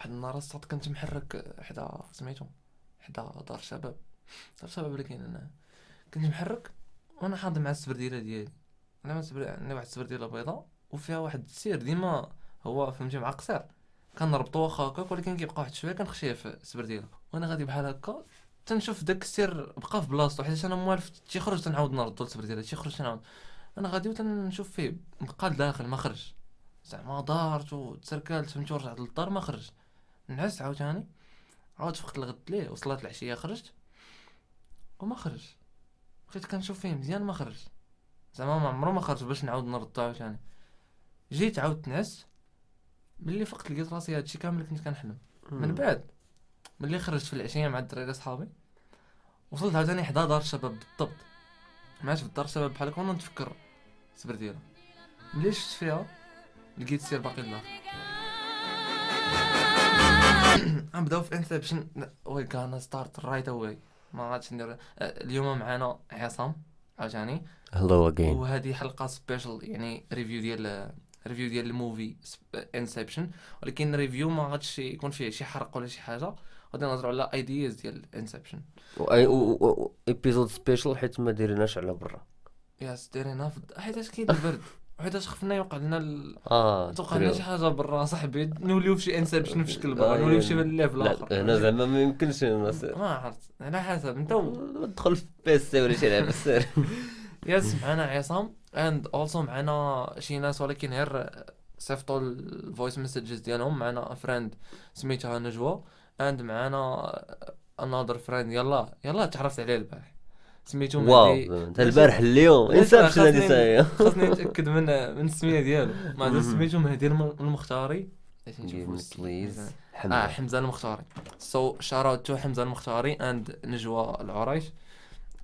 واحد النهار الصاد كنت محرك حدا سميتو حدا دار الشباب دار الشباب اللي كاين هنا. كنت محرك وأنا حاضر مع السبرديلة ديالي. أنا عندي واحد السبرديلة بيضاء وفيها واحد السير ديما هو فهمتي مع قصير. كنربطو واخا هكاك ولكن كيبقى واحد شوية كنخشيه في السبرديلة. وأنا غادي بحال هكا تنشوف داك السير بقى في بلاصتو حيت أنا موالف تيخرج تنعاود نردو للسبرديلة تيخرج تنعاود. أنا غادي وتنشوف فيه بقى لداخل ما خرج. زعما دارت وتسركلت فهمتي ورجعت للدار ما خرج. نعس عاوتاني. عاود فقت الغد ليه؟ وصلات العشية خرجت. وما خرج بقيت كنشوف فيه مزيان ما خرج زعما ما عمرو ما خرج باش نعاود نردو عاوتاني. جيت عاود نعس ملي فقت لقيت راسي هادشي كامل كنت كنحلم. من بعد ملي خرجت في العشية مع الدراري صحابي وصلت عاوتاني حدا دار الشباب بالضبط. ما عادش في دار الشباب بحال وأنا نتفكر السبرديله ملي شفت فيها لقيت السير باقي لداخل غنبداو في Inception we can start right away ما غاديش ندير آه، اليوم معنا عصام عاوتاني hello again وهذه حلقة spéciale يعني review ديال review ديال ال movie Inception ولكن review ما غاديش يكون فيه شي حرق ولا شي حاجة. غادي نهضروا على ideas ديال Inception épisode spécial حيت ما ديريناش على برا. في الد- حيتاش كاين البرد؟ وحيتاش خفنا يوقع لنا ال... آه توقع لنا شي حاجة برا صاحبي. نوليو في شي Inception في شكل برا آه، نوليو في شي يعني- level لا اخر هنا زعما ما يمكنش ما عرفت. على حسب أنت و... دخل في PC ولا شي لعبة سير. yes معنا عصام. and also معنا شي ناس ولكن غير صيفطوا ال voice messages ديالهم. معنا friend سميتها نجوى. and معنا another friend يلا يلا تعرفت عليه البارح. سميتو مهدي wow انت البارح اليوم. ليش Inception هذه خاصني- نتأكد من من السمية ديالو. ما عرفت سميتو مهدي الم- المختاري؟ السمية. please. آه حمزة. حمزة المختاري. so shout out to حمزة المختاري and نجوى العريش.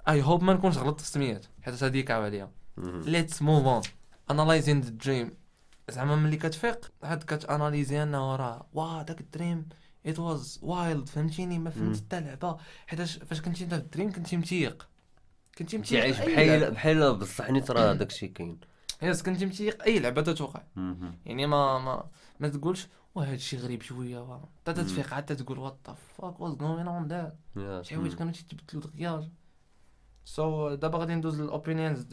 I hope ما نكونش غلطت في السميات حيت هادي كعب عليا. let's move on analyzing the dream زعما ملي كتفيق عاد كت analyser أنه راه wow داك ال dream it was wild فهمتيني؟ ما فهمت. حتى لعبة. حيتاش فاش كنتي انت في ال dream كنتي متيق. كنتي كنتي عايش أي بحال لعبة. بحال بصح نيت راه داك الشيء كاين yes كنتي متيق اي لعبه تتوقع. يعني ما ما ما تقولش wow هادشي غريب شوية حتى. تتفيق عاد تقول what the fuck was going on yeah. شي حوايج. كانوا تيتبدلوا دغيا so دابا غادي ندوز لل opinions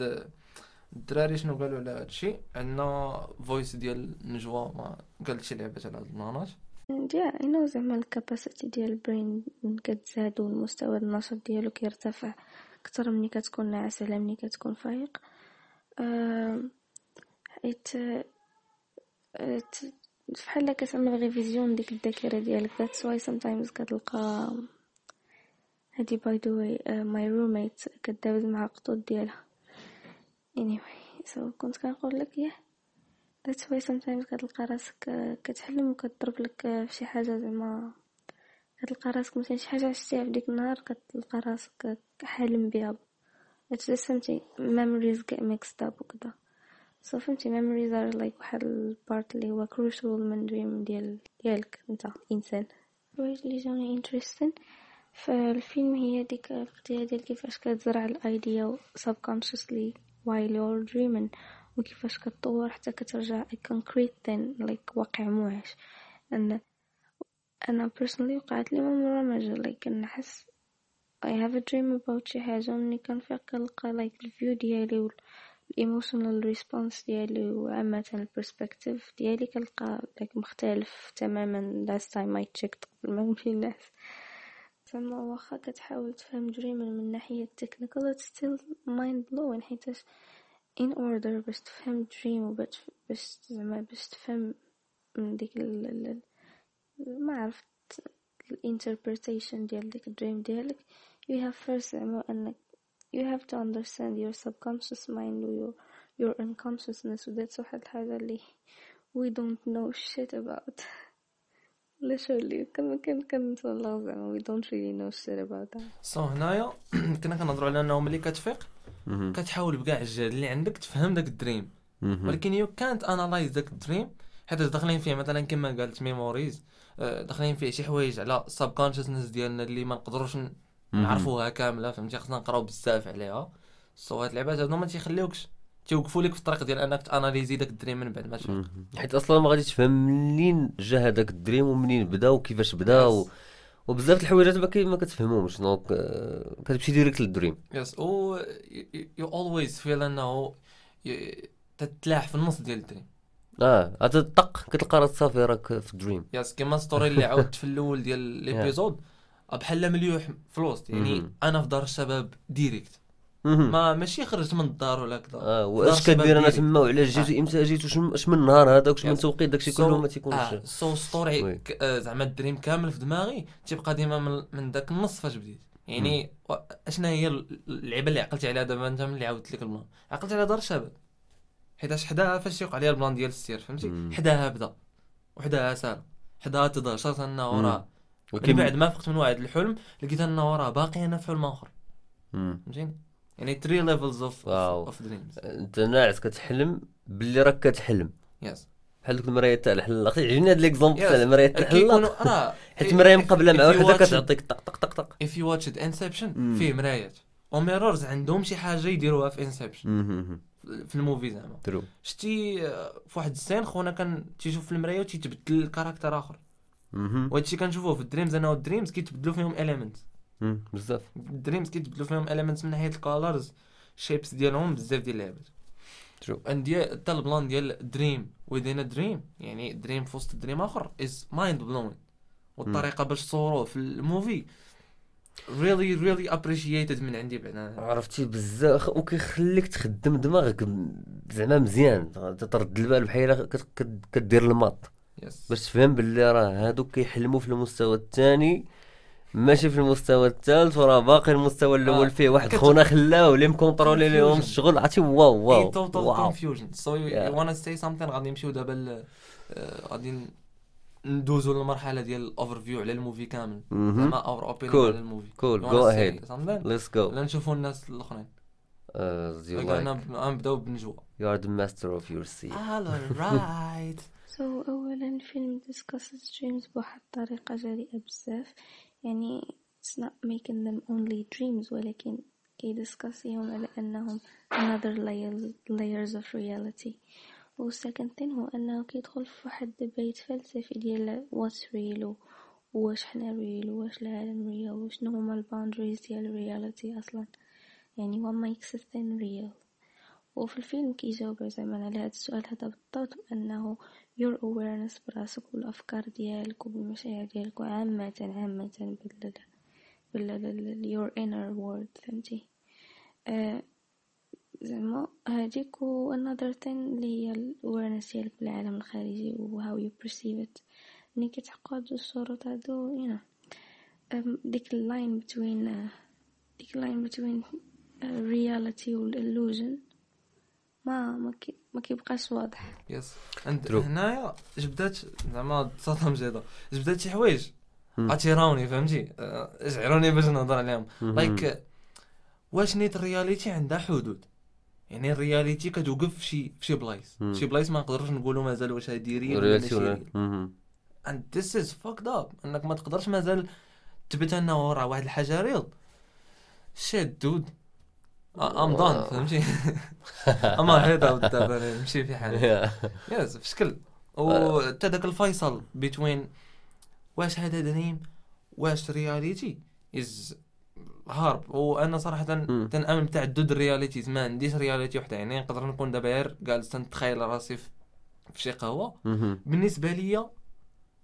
الدراري شنو قالوا على هادشي عندنا voice ديال نجوى ما قالت شي لعبه على هاد المناط yeah زعما ال capacité ديال ال brain كتزاد والمستوى النشاط ديالو كيرتفع أكثر ملي كتكون ناعس على ملي كتكون فايق. حيت فحال كتعمل révision ديك الذاكرة ديالك that's why sometimes كتلقى هادي by the way my roommate كدابز مع القطوط ديالها. Anyway so كنت كنقول لك ياه that's why sometimes كتلقى راسك آه، كتحلم وكتضرب لك آه، في شي حاجة زعما كتلقى راسك مثلا شي حاجة عشتيها في ديك النهار كتلقى راسك حالم بها. just فهمتي؟ Memories get mixed up وكدا. So فهمتي؟ Memories are like واحد البارت اللي هو crucial من dream ديال ديالك أنت إنسان. الحوايج اللي جاوني interesting. فالفيلم هي ديك القضية ديال كيفاش كتزرع الأيديا subconsciously while you're dreaming وكيفاش كتطور حتى كترجع a concrete thing like واقع موعش. أن أنا personally وقعت لي مرة مرة like كنحس I have a dream about شي حاجة ومني كنفيق كنلقى like الفيو ديالي وال emotional response ديالي وعامة ال perspective ديالي كنلقى like مختلف تماما. Last time I checked قبل ما نمشي للناس. زعما واخا كتحاول تفهم dream من ناحية technical it's still mind blowing حيتاش in order باش تفهم dream وباش باش زعما باش تفهم من ديك ال- ما عرفت ال interpretation ديال ديك ال dream ديالك. You have first زعما أنك you have to understand your subconscious mind و your, your unconsciousness. و that's واحد الحاجة اللي we don't know shit about. literally كان كان كنتولى زعما we don't really know shit about. That so هنايا كنا كنهضروا على أنه ملي كتفيق. كتحاول بكاع الجهد اللي عندك تفهم داك ال dream. ولكن يو كانت انالايز داك ال dream حيت داخلين فيه مثلا كما قالت memories آه، داخلين فيه شي حوايج على ال subconsciousness ديالنا اللي ما نقدروش. نعرفوها كاملة فهمتي خصنا نقراو بزاف عليها so هاد اللعبات هادو ما تيخليوكش تيوقفوا لك في الطريق ديال أنك ت analyser داك ال dream من بعد ما تفهم. حيت أصلا ما غاديش تفهم منين جا هذاك ال dream ومنين بدا وكيفاش بدا و... وبزاف الحوايجات ما. ما كتفهمهمش donc آه، كتمشي direct لل dream yes و you always feel إنه تتلاح في النص ديال ال dream آه عاد طق كتلقى راسك صافي راك في ال dream. yes كيما story اللي عاودت في الأول ديال l'épisode بحال مليوح في الوسط يعني. أنا في دار الشباب direct. ما ماشي خرجت من الدار ولا كذا. آه واش كدير؟ أنا. تما وعلاش جيت إمتى جيت وش اش من نهار هذاك واش من. توقيت؟ داكشي كله ما تيكونش. آه so story آه، زعما ال dream كامل في دماغي تيبقى ديما من, من داك النص فاش بديت. يعني أشنا هي ال- اللعبة اللي عقلتي عليها دابا أنت ملي عاودت لك ال plan عقلت على دار الشباب. حيتاش حداها فاش تيوقع عليها ال plan ديال السير فهمتي. حداها بدا وحداها سال حداها تدهشر انه. وراه من بعد ما فقت من واحد الحلم لقيت انه وراه باقي أنا في حلم آخر. فهمتيني يعني 3 levels of. of dreams أنت ناعس كتحلم باللي راك كتحلم yes بحال دوك المرايه تاع الحلاق يعجبني هذا l'exemple تاع المرايه تاع الحلاق حيت المرايه مقابله مع وحده كتعطيك طق طق طق طق you watched Inception مم. فيه مرايات و mirrors عندهم شي حاجة يديروها في Inception. في ال movie زعما. true. شتي آه، في واحد ال scène خونا كان تيشوف في المراية وتيتبدل ال character آخر. وهادشي كنشوفوه في ال dreams أنا وال dreams كيتبدلوا فيهم elements مم. بزاف. ال dreams كيتبدلوا فيهم elements من ناحية ال colors شيبس ديالهم بزاف ديال اللعبات. true. عندي حتى البلان ديال dream within dream يعني dream في وسط dream آخر is mind blowing والطريقة باش تصوروه في ال movie really really appreciated من عندي بعدا. عرفتي بزاف. وكيخليك تخدم دماغك زعما مزيان. ترد البال بحال كدير ال maths. yes باش تفهم باللي راه هادوك كيحلموا في المستوى الثاني ماشي في المستوى الثالث وراه باقي المستوى الأول آه. فيه. واحد خونا خلاه اللي مكونترولي لهم. الشغل. عرفتي؟ واو واو. So you, Yeah. you wanna say something غادي نمشيو دابا آه، غادي ندوزو للمرحلة ديال ال overview على ال movie كامل. زعما or Cool. على ال movie say something Let's go. ولا نشوفوا الناس الآخرين Uh, as you أنا like. غنبداو بنجوى You are the master of your sea. alright So أولا الفيلم discusses dreams بواحد الطريقة جريئة بزاف يعني it's not making them only dreams ولكن كيدسكاسيهم على أنهم another layers, layers of reality و second thing هو أنه كيدخل في واحد debate فلسفي ديال what's real و واش حنا real واش العالم real وشنو هما ال boundaries ديال reality أصلا. يعني what makes real وفي الفيلم كيجاوب زعما على هذا السؤال هذا بالضبط بأنه your awareness براسك والأفكار ديالك وبالمشاعر ديالك وعامة عامة بال بال your inner world فهمتي؟ آه زعما هاديك و another thing اللي هي ال awareness ديالك بالعالم الخارجي و how you perceive it. ملي كيتحققوا هادو الشروط هادو you know um, ديك ال line between uh, ديك ال line between uh, reality و ال illusion ما ما, كي ما كيبقاش واضح. yes عند. هنايا جبدات زعما تصادم جيدا جبدات شي حوايج. عتيراوني فهمتي؟ آه، جعلوني باش نهضر عليهم. like واش نيت ال reality عندها حدود؟ يعني ال reality كتوقف في شي في شي بلايص. شي بلايص ما نقدروش نقولوا مازال واش هادي real ولا ماشي real. and this is fucked up. إنك ما تقدرش مازال تثبت أنه راه واحد الحاجة real shit dude I'm done فهمتي؟ أما هيدا دابا نمشي في حالي. yes في شكل وحتى داك الفيصل بين واش هذا dream واش reality is hard. وأنا صراحة. تنامن بتعدد ال realities ما عنديش reality وحدة. يعني نقدر نكون دابا غير جالس تنتخيل راسي في شي قهوة. بالنسبة ليا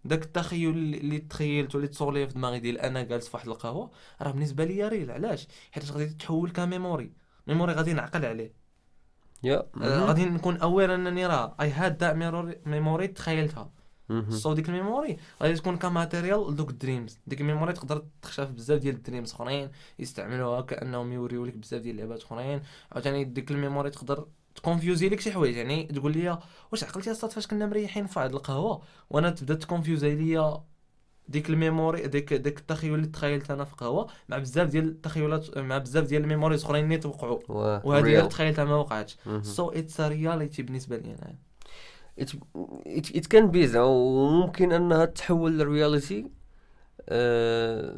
داك التخيل اللي تخيلته اللي تصور في دماغي ديال أنا جالس في واحد القهوة راه بالنسبة ليا real. علاش؟ حيت غادي تتحول ك memory. memory غادي نعقل عليه. yeah. آه،. غادي نكون aware أنني راه اي هاد memory تخيلتها. so ديك ال memory غادي تكون ك material لدوك ال dreams. ديك ال memory تقدر تخشى في بزاف ديال ال dreams اخرين يستعملوها كأنهم يوريو لك بزاف ديال اللعبات اخرين. عاوتاني ديك ال memory تقدر تكونفيوزي لك شي حوايج. يعني تقول لي واش عقلتي أصلا فاش كنا مريحين في واحد القهوة وأنا تبدا تكونفيوزي ليا ديك ال memory ديك ديك التخيل اللي تخيلت أنا في قهوة مع بزاف ديال التخيلات مع بزاف ديال ال memories اخرين اللي توقعوا. وهذه. اللي تخيلتها ما وقعتش. so it's reality بالنسبة لي أنا. Can be زعما وممكن أنها تحول لل reality آه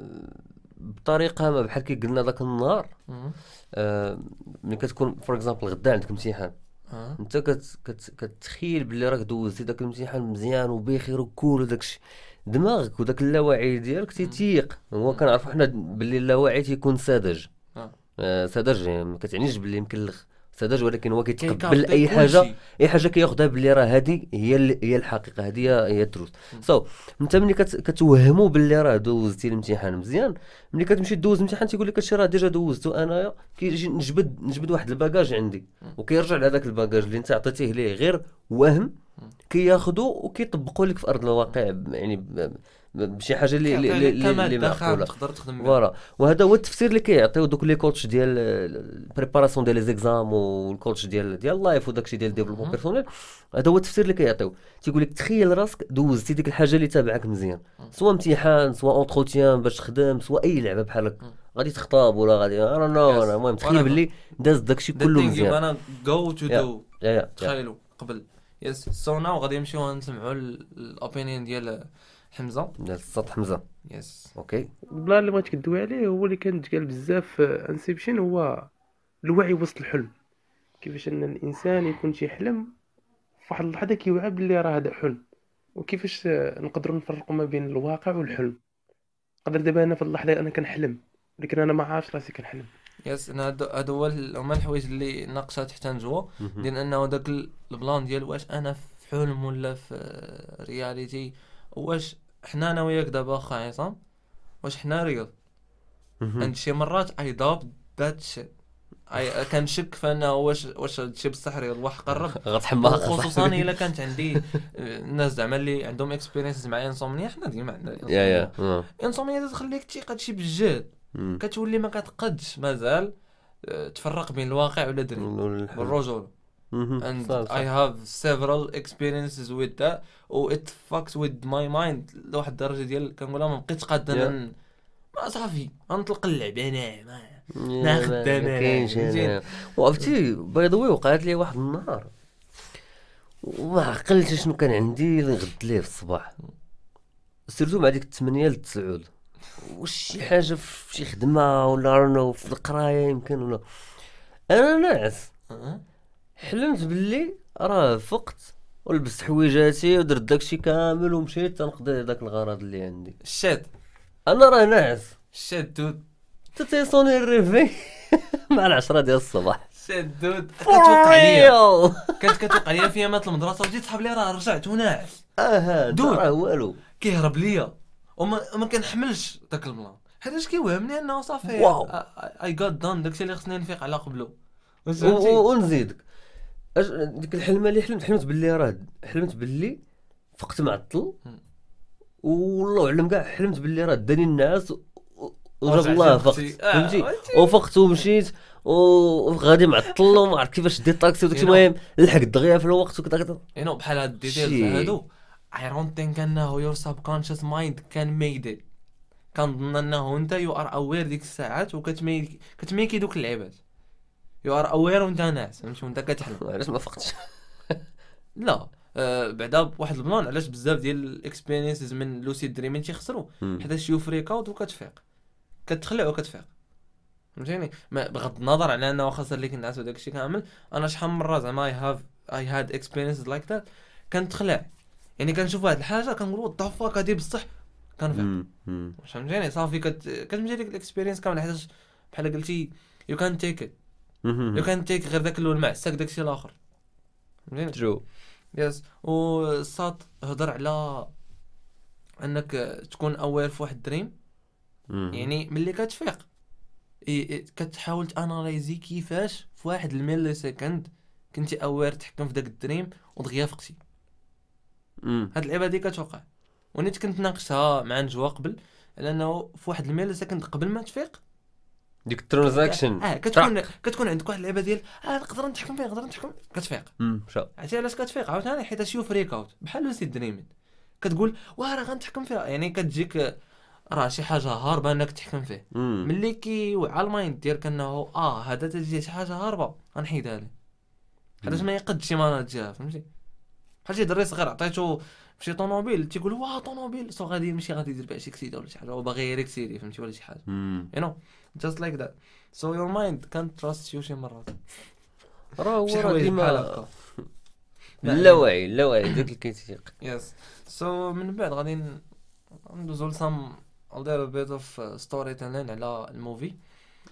بطريقة ما بحال كي قلنا ذاك النهار. آه ملي كتكون for example غدا عندك امتحان. آه. أنت كت كت كتخيل باللي راك دوزتي داك الامتحان مزيان وبخير و cool وداكشي. دماغك وداك اللاوعي ديالك تيتيق. هو كنعرفو حنا باللي اللاوعي تيكون ساذج. آه. آه، ساذج يعني ما كتعنيش باللي مكلخ ساذج ولكن هو كيتقبل أي. حاجة أي حاجة كياخذها باللي راه هذه هي ال- هي الحقيقة هذه هي الدروس so so, أنت ملي كت- كتوهمو باللي راه دوزتي الامتحان مزيان ملي كتمشي دوز الامتحان تيقول لك هادشي راه déjà دوزتو انايا كيجي نجبد نجبد واحد ال package عندي وكيرجع لهذاك ال package اللي أنت عطيتيه ليه غير وهم كياخذو وكيطبقوا لك في أرض الواقع يعني بشي حاجة اللي اللي اللي, معقولة. تقدر تخدم. voilà. وهذا هو التفسير اللي كيعطيو دوك les coachs ديال ال préparation ديال les exams و ال coach ديال ديال life وداكشي ديال développement personnel هذا هو التفسير اللي كيعطيو. تيقول لك تخيل راسك دوزتي ديك الحاجة اللي تابعك مزيان. سواء امتحان سواء entretien باش تخدم سواء أي لعبة بحال هكا غادي تخطب ولا غادي أنا نو. المهم تخيل. باللي داز داكشي كله مزيان. do. yeah yeah yeah. تخيلوا قبل. yes so now غادي نمشيو نسمعوا ال opinion ديال حمزة. ديال السطح حمزة. yes okay. البلان اللي بغيت كدوي عليه هو اللي كان تقال بزاف في Inception هو الوعي وسط الحلم. كيفاش أن الإنسان يكون تيحلم في واحد اللحظة كيوعى باللي راه هذا حلم. وكيفاش نقدروا نفرقوا ما بين الواقع والحلم. نقدر دابا أنا في اللحظة أنا كنحلم ولكن أنا ما عارفش راسي كنحلم. yes أنا هادو هادو هو هما الحوايج اللي ناقشات حتى نجوى ديال أنه داك ال- البلان ديال واش أنا في حلم ولا في reality واش حنا أنا وياك دابا اخا عصام واش حنا real عند شي مرات I doubt that shit اي كنشك فانه واش واش هادشي بصح real واحد قرب غتحماق خصوصا إلا كانت عندي آه، الناس زعما اللي عندهم experience مع insomnia حنا ديما عندنا yeah yeah آه. insomnia تخليك تيق هادشي بالجهد. كتولي ما كتقدش مازال آه، تفرق بين الواقع والحلم. والرجوله. And صح، صح. I have several experiences with that و it fucks with my mind لواحد الدرجة ديال كنقولها ما بقيتش قاد أنا Yeah. ما صافي غنطلق اللعب أنا ما ما أنا. كاينش. وعرفتي by the way وقعت لي واحد النهار وما عقلتش شنو كان عندي نغد ليه في الصباح سيرتو مع ديك الثمانية للتسعود واش شي حاجة في شي خدمة ولا رانو في القراية يمكن ولا أنا ناعس أه؟ حلمت باللي راه فقت ولبست حويجاتي ودرت داكشي كامل ومشيت تنقضي داك الغرض اللي عندي. الساط أنا راه ناعس الساط dude. تتيصوني ال réveil. مع العشرة ديال الصباح. الساط dude. كتوقع ليا كانت كتوقع ليا في أيامات المدرسة وتيصحاب لي راه رجعت وناعس. آه dude. راه والو. كيهرب ليا. وما ما كنحملش داك ال plan حيتاش كيوهمني أنه صافي. wow. I got done داكشي اللي خصني نفيق على قبله. ونزيدك. ديك الحلمة اللي حلمت حلمت باللي راه حلمت باللي فقت معطل. والله اعلم كاع حلمت باللي راه داني ورجعت وجاب الله فقت. آه، فهمتي. وفقت ومشيت وغادي معطل وما عرفت كيفاش ديت طاكسي وداكشي know. المهم لحقت دغيا في الوقت وكذا كذا بحال هاد ال details. هادو I don't think أنه subconscious mind can made it كنظن أنه أنت you are aware ديك الساعات وكتميك كتميكي دوك اللعيبات you are aware وانت ناعس فهمتي وأنت كتحلم. علاش ما فقتش؟ لا آه بعدا بواحد ال plan علاش بزاف ديال ال experiences من lucid dreaming تيخسروا. حيتاش you freak out وكتفيق. كتخلع وكتفيق. فهمتيني؟ بغض النظر على أنه صار ليك النعاس وداك الشيء كامل أنا شحال من مرة زعما I have I had experiences like that كنتخلع. يعني كنشوف واحد الحاجة كنقول what the fuck هادي بصح كنفيق. فهمتيني؟ صافي كت... كتمشي ديك ال experience كامل حيتاش بحال قلتي you can take it you can take غير داك الأول معساك داك الشيء الآخر فهمتيني true yes وساط هضر على أنك تكون aware في واحد ال dream. مم. يعني ملي كتفيق كتحاول تاناليزي كيفاش في واحد ال millisecond كنتي aware تحكم في داك ال dream ودغيا فقتي. هاد اللعبة هادي كتوقع. ونيت كنت ناقشتها مع نجوى قبل على أنه في واحد ال millisecond قبل ما تفيق ديك ال transaction. آه كتكون كتكون عندك واحد اللعبة ديال آه نقدر نتحكم فيه نقدر نتحكم كتفيق. عرفتي علاش كتفيق؟ عاوتاني حيت شي freak out بحال lucid dreaming كتقول واه راه غنتحكم فيها. يعني كتجيك راه شي حاجة هاربة أنك تحكم فيه. ملي كيوعى ال mind ديالك انه آه هذا تجي شي حاجة هاربة غنحيدها ليه حيتاش ما يقدش يماناجيها فهمتي؟ بحال شي دري صغير عطيتو فشي طوموبيل تيقول واه طوموبيل. so غادي يمشي غادي يدير بها شي كسيدة ولا شي حاجة هو باغي غير يكسيري فهمتي؟ ولا شي حاجة. مم. you know. Just like that. So your mind can't trust you شي مرات راه هو راه ديما اللاوعي اللاوعي داك اللي كيتيق yes so من بعد غادي ندوزو ل some نديرو bit of storytelling على ال movie.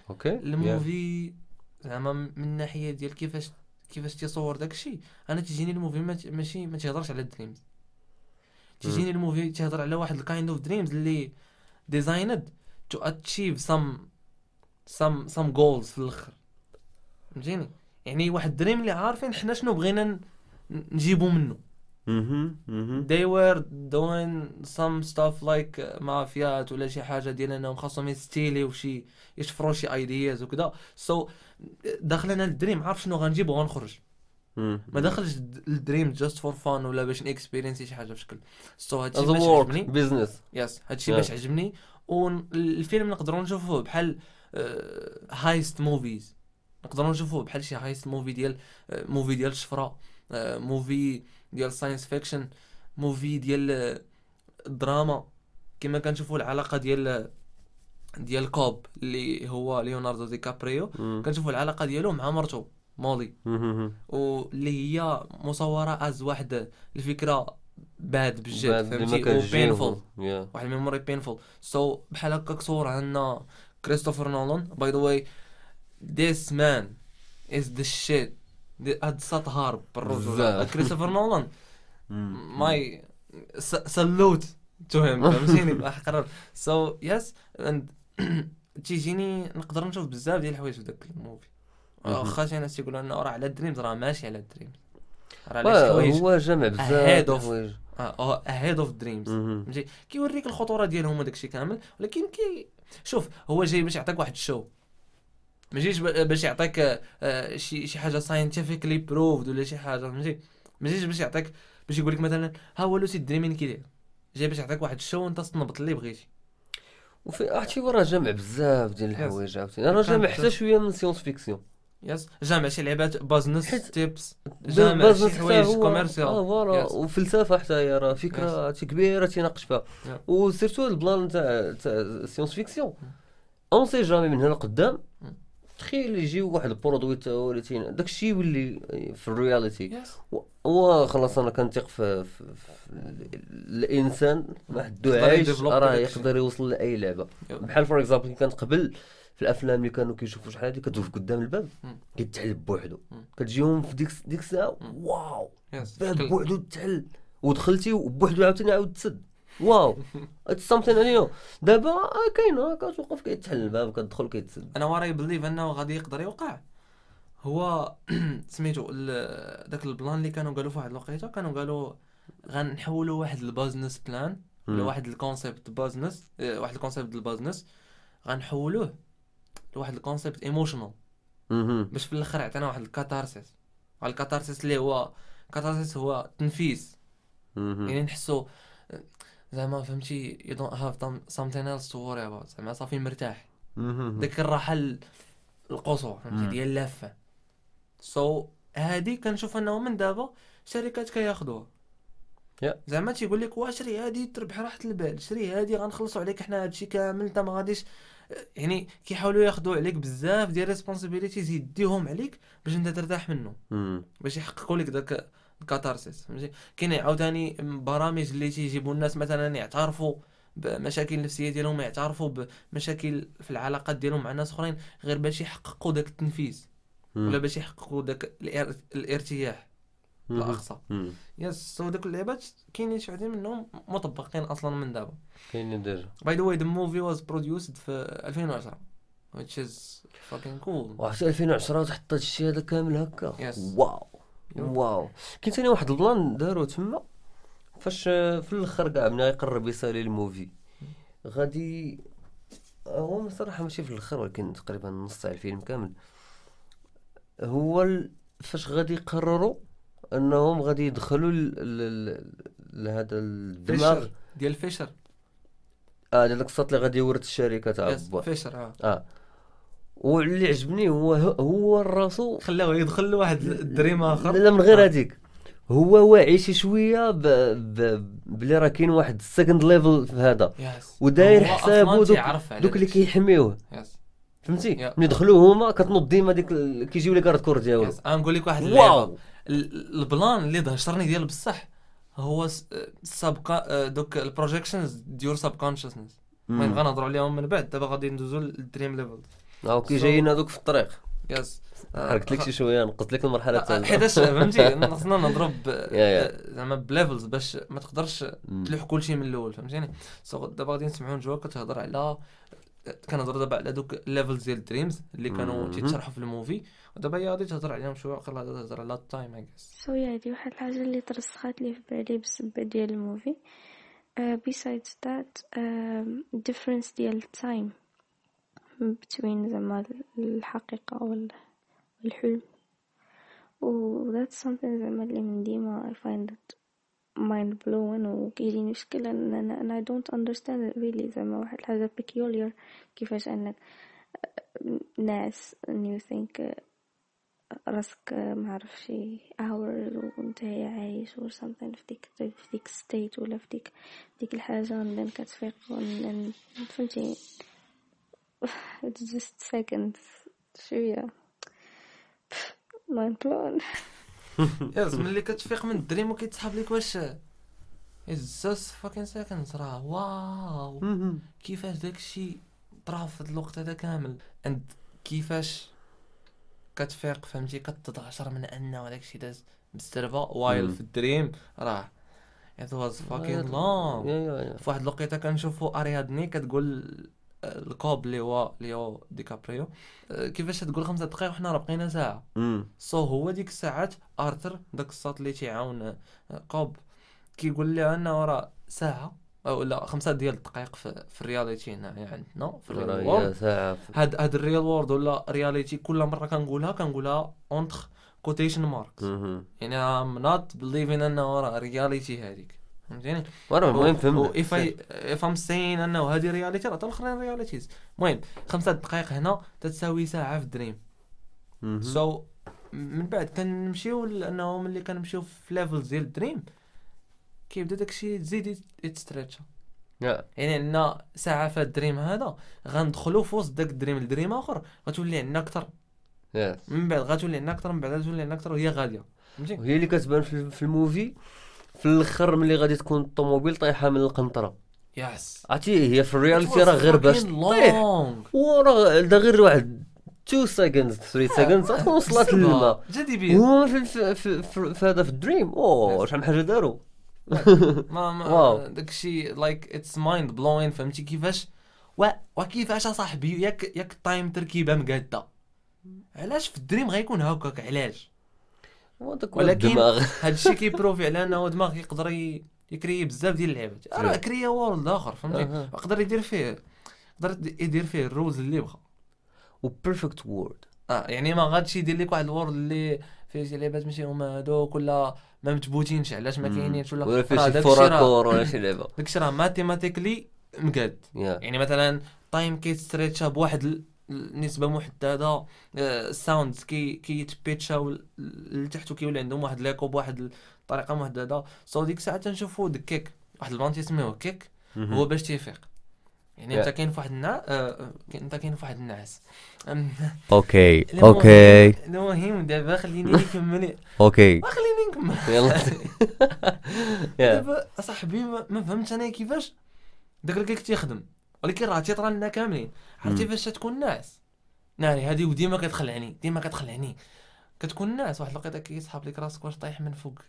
okay ال movie زعما من الناحيه ديال كيفاش كيفاش تيصور داكشي أنا تيجيني ال movie ماشي ما تيهضرش على ال dreams تيجيني ال movie تيهضر على واحد ال kind of dreams اللي designed to achieve some some some goals في الآخر. فهمتيني؟ يعني واحد dream اللي عارفين حنا شنو بغينا نجيبو منه they were doing some stuff like مافيات ولا شي حاجة ديال إنهم خاصهم يستيليو شي يشفروا شي ideas وكذا so so, داخل أنا ال dream عارف شنو غنجيب وغنخرج. ما داخلش ال d- ال dream just for fun ولا باش نكسبيرينسي شي حاجة بشكل. so so, هادشي باش عجبني. business yes هادشي Yeah. باش عجبني. والفيلم نقدروا نشوفوه بحال heist movies نقدروا نشوفوه بحال شي heist movie ديال movie ديال الشفره movie ديال science fiction movie ديال آه، الدراما كما كنشوفوا العلاقة ديال ديال كوب اللي هو ليوناردو دي كابريو. كنشوفوا العلاقة ديالو مع مرته مولي واللي هي مصورة از واحد الفكرة bad بجد فهمتي و painful واحد ال memory painful so بحال هكاك صور عندنا كريستوفر نولان. by the way this man is the shit هاد الساط هارب بالرجل. بزاف. كريستوفر نولان. my salute to him فهمتيني بحق سو yes and تيجيني نقدر نشوف بزاف ديال الحوايج في داك ال movie. واخا شي ناس تيقولوا انه راه على ال dreams راه ماشي على ال dreams راه على شي حوايج هو جمع بزاف of- الحوايج. ahead of dreams. فهمتي؟ كيوريك الخطورة ديالهم وداك الشيء كامل ولكن كي شوف هو جاي باش يعطيك واحد ال show. ما جيش ب- باش يعطيك آه، شي شي حاجة scientifically proved ولا شي حاجة فهمتي؟ ما جيش باش يعطيك باش يقول لك مثلا ها هو lucid dreaming كي داير جاي باش يعطيك واحد ال show وانت تنبط اللي بغيتي. وفي عرفتي هو راه جمع بزاف ديال الحوايج عاوتاني. راه بزاف. حتى شوية من science-fiction yes جامع شي لعبات business حيت تيبس جامع شي business حوايج هو- آه commercial voilà. وفلسفة حتى هي راه فكرة كبيرة تيناقش فيها. وسيرتو ال plan تاع تاع science-fiction on sait jamais من هنا قدام Mm. تخيل يجي واحد ال produit تا هو اللي داك الشيء يولي في ال reality yes هو خلاص أنا كنثق في, في, الإنسان محدو يقدر عايش ي develop راه. يقدر يوصل لأي لعبة. بحال for example كانت قبل في الأفلام اللي كانوا كيشوفوا شحال هادي كتوقف قدام الباب. كيتحل بوحدو. كتجيهم في ديك ديك الساعة. واو! باب بوحدو تحل. ودخلتي وبوحدو عاوتاني عاود تسد. واو! it's something new دابا آه كاين آه كتوقف كيتحل الباب كتدخل كيتسد. أنا really believe إنه غادي يقدر يوقع. هو سميتو داك ال plan اللي كانوا قالوا في واحد الوقيته كانوا قالوا غنحولوا واحد ال business plan ولا. واحد الكونسيبت بازنس واحد الكونسيبت البازنس غنحولوه. لواحد الكونسيبت ايموشنال. باش في الآخر عطينا واحد ال catharsis ال catharsis اللي هو catharsis هو تنفيس. يعني نحسو زعما فهمتي don't have them- something else to worry about زعما صافي مرتاح. ديك الراحة ال- القصوى فهمتي. ديال ال life so هادي كنشوف انه من دابا شركات كياخذوها Yeah. زعما تيقول لك وا شري هادي تربح راحة البال شري هادي غنخلصوا عليك حنا هادشي كامل انت ما غاديش يعني كيحاولوا ياخذوا عليك بزاف ديال responsibilities يديهم عليك باش انت ترتاح منه. باش يحققوا لك داك ال catharsis فهمتي كاين عاوتاني برامج اللي تيجيبوا الناس مثلا يعترفوا بمشاكل النفسيه ديالهم يعترفوا بمشاكل في العلاقات ديالهم مع ناس أخرين غير باش يحققوا داك التنفيس. ولا باش يحققوا داك الار- الارتياح. الاقصى. yes so داك اللعبات كاينين شي وحدين منهم مطبقين أصلا من دابا. كاينين déjà by the way the movie was produced في 2010 which is fucking cool. وعرفتي 2010 تحط هاد الشيء هذا كامل هكا. Yes. واو. واو. كاين ثاني واحد ال plan دارو تما. فاش في الأخر كاع ملي يقرب يسالي ال movie. غادي هو صراحة ماشي في الأخر ولكن تقريبا نص تاع الفيلم كامل. هو. فاش غادي يقرروا انهم غادي يدخلوا. لهذا الدماغ. ديال فيشر. آه ديال القصات اللي غادي يورث الشركة تاع فيشر آه. آه. واللي عجبني هو هو راسو خلاوه يدخل له واحد ال dream آخر. لا من غير آه. هذيك. هو واعي شي شوية ب... ب... بلي راه كاين واحد ال second level في هذا. وداير أصلاً دوك دوك اللي. كيحميوه. فهمتي. ملي دخلوا هما كتنوض ديما ديك كيجيو لي كارد كور ديالو. يس غنقول لك واحد اللعبة. البلان اللي دهشرني ديال بصح هو سب دوك البروجيكشنز ديور سب كونشسنس المهم. غنهضروا عليهم من بعد. دابا غادي ندوزو للدريم ليفل آه، أوكي جايين هذوك في الطريق. يس حركت لك شي شوية نقصت لك المرحلة الثالثه حيتاش فهمتي؟ خصنا نضرب يا. زعما بليفلز باش ما تقدرش. تلوح كلشي من الأول فهمتيني؟ so دابا غادي نسمعوا نجوا كتهضر على كنهضر دابا على دوك ال levels ديال ال dreams اللي كانوا. تيتشرحوا في ال movie. ودابا هي غادي تهضر عليهم شوية عقل غادي تهضر على ال time yeah so yeah هادي واحد الحاجة اللي ترسخات لي في بالي بسبب ديال ال movie. Uh, that um, difference ديال time between زعما الحقيقة وال- والحلم. و that's something زعما اللي من ديما I find it mind blowing وكيجيني شكل إن أنا I don't understand it really زعما واحد الحاجة peculiar كيفاش انك ناس and you think uh, راسك ما عرف شي hours وانت عايش or something في ديك في ديك state ولا في ديك ديك and then كتفيق and then فهمتي؟ It's just seconds. شوية. Mind blown. yes ملي كتفيق من ال dream وكيتسحب لك واش؟ It's just fucking seconds راه. واو. كيفاش داكشي طرا في الوقت هذا كامل؟ and كيفاش كتفيق فهمتي؟ كتتعشر من أنه داكشي داز بزربه while. في ال dream راه. Long. yeah yeah yeah. في واحد الوقيتة كنشوفوا اريادني كتقول آه، الكوب اللي هو ليو ديكابريو آه، كيفاش تقول خمسة دقائق وحنا راه بقينا ساعة. مم. so هو ديك الساعات آرثر داك الصوت اللي تيعاون آه، كوب كيقول لها انه راه ساعة. أو لا خمسة ديال الدقائق في, في ال reality هنايا عندنا في ال real world هاد هاد ال real world ولا reality كل مرة كنقولها كنقولها entre quotation marks. يعني I'm not believing أنه راه reality هذيك فهمتيني؟ المهم فهمت. if I if I'm saying أنه هذه reality راه حتى الاخرين realities المهم خمسة دقائق هنا تتساوي ساعة في مهم. so من بعد كنمشيو لأنه ملي كنمشيو في levels ديال ال dream. كيبدا داكشي تزيد يت stretch ا yeah. يعني عندنا ساعة في ال dream هذا غندخلوا في وسط داك ال dream ل dream آخر غتولي عندنا أكثر. من بعد غتولي عندنا أكثر من بعد غتولي عندنا أكثر وهي غاديه فهمتي؟ وهي اللي كتبان في في ال movie في الأخر ملي غادي تكون الطوموبيل طايحة من القنطرة. يس عرفتي؟ هي في الرياليتي راه غير باش لونغ وراه دا غير واحد 2 سكندز 3 سكندز وصلت للماء جدي بيه هما في في في, في, في هذا في الدريم. أوه شحال من حاجة داروا؟ ما ما واو. داكشي لايك اتس مايند بلوين فهمتي؟ كيفاش؟ و وكيفاش أصاحبي ياك ياك التايم تركيبة مقادة. علاش في الدريم غيكون هكاك؟ علاش؟ ولكن- الدماغ هادشي كيبروفي على أنه دماغ يقدر ي créer بزاف ديال اللعبات راه créa world آخر فهمتي. يقدر يدير فيه يقدر يدير فيه ال rules اللي بغا و perfect world آه يعني ما غادش يدير لك واحد ال world اللي فيه شي لعبات ماشي هما هادوك ولا ما متبوتينش علاش ما كاينينش ولا ولا شي ولا شي لعبة. داكشي راه mathematically مقاد. يعني مثلا time كيت stretch ا بواحد النسبة محددة ال sounds كي كيت pitch او لتحت وكيولي عندهم واحد ليكو بواحد الطريقة محددة. so ديك الساعة تنشوفو دكيك واحد ال plan تيسميوه kick هو باش تيفيق يعني انت. كاين فواحد النع آه، انت كاين فواحد النعاس. okay okay. المهم دابا خليني نكمل. okay. خليني نكمل. يلا. دابا اصاحبي ما فهمتش أنا كيفاش داك ال kick تيخدم. ولكن راه تيطرا لنا كاملين. عرفتي. فاش تكون ناعس ناري هادي وديما كتخلعني. ديما كتخلعني. كتكون ناعس واحد الوقيته كيسحب لك راسك واش طايح من فوق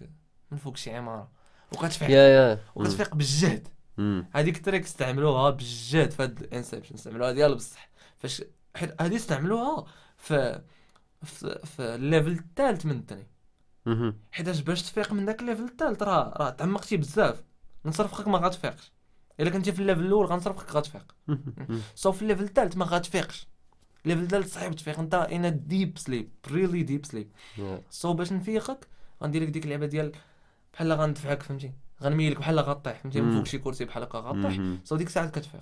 من فوق شي عمارة. وكتفيق يا يا وكتفيق بالجهد. هذيك ال trick استعملوها بالجهد في هاد ال Inception استعملوها ديال بصح. فاش حيت هادي استعملوها في في, في ال level الثالث من ال dream مهم. حيتاش باش تفيق من داك ال level الثالث راه راه تعمقتي بزاف. نصرفقك ما غاتفيقش إلا كنتي في ال level الأول غنصرفقك غاتفيق. so في ال level الثالث ما غاتفيقش ال level الثالث صعيب تفيق. انت in deep sleep really deep sleep. so باش نفيقك غندير لك ديك اللعبة ديال بحال غندفعك فهمتي؟ غنميلك بحال غطيح فهمتي؟ من. فوق شي كرسي بحال هكا غطيح. so ديك الساعة كتفيق.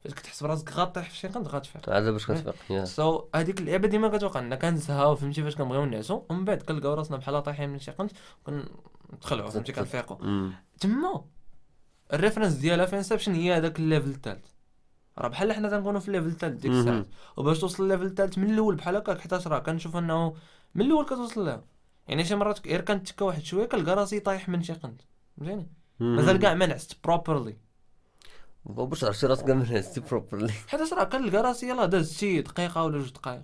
فاش كتحس براسك غاطيح في شي قنت غاتفيق عاد باش كتفيق يا. so هذيك اللعبة ديما كتوقع لنا. كنزهاو فهمتي؟ فاش كنبغيو نعسو ومن بعد كنلقاو راسنا بحال طايحين من شي قنت وكنتخلعوا فهمتي؟ كنفيقوا مم. تما ال reference ديالها في Inception هي هذاك ال level الثالث. راه بحال حنا تنكونوا في ال level الثالث ديك. الساعات وباش توصل لل level الثالث من الأول بحال هكاك حيتاش راه؟ كنشوف انه من الأول كتوصل لها. يعني شي مرات غير كنتكا واحد شوية كنلقى راسي طايح من شي قنت. فهمتيني؟ مازال كاع ما نعست properly باش عرفتي راسك كاع من نعستي properly حيتاش راه كنلقى راسي يلاه داز شي دقيقة ولا جوج دقائق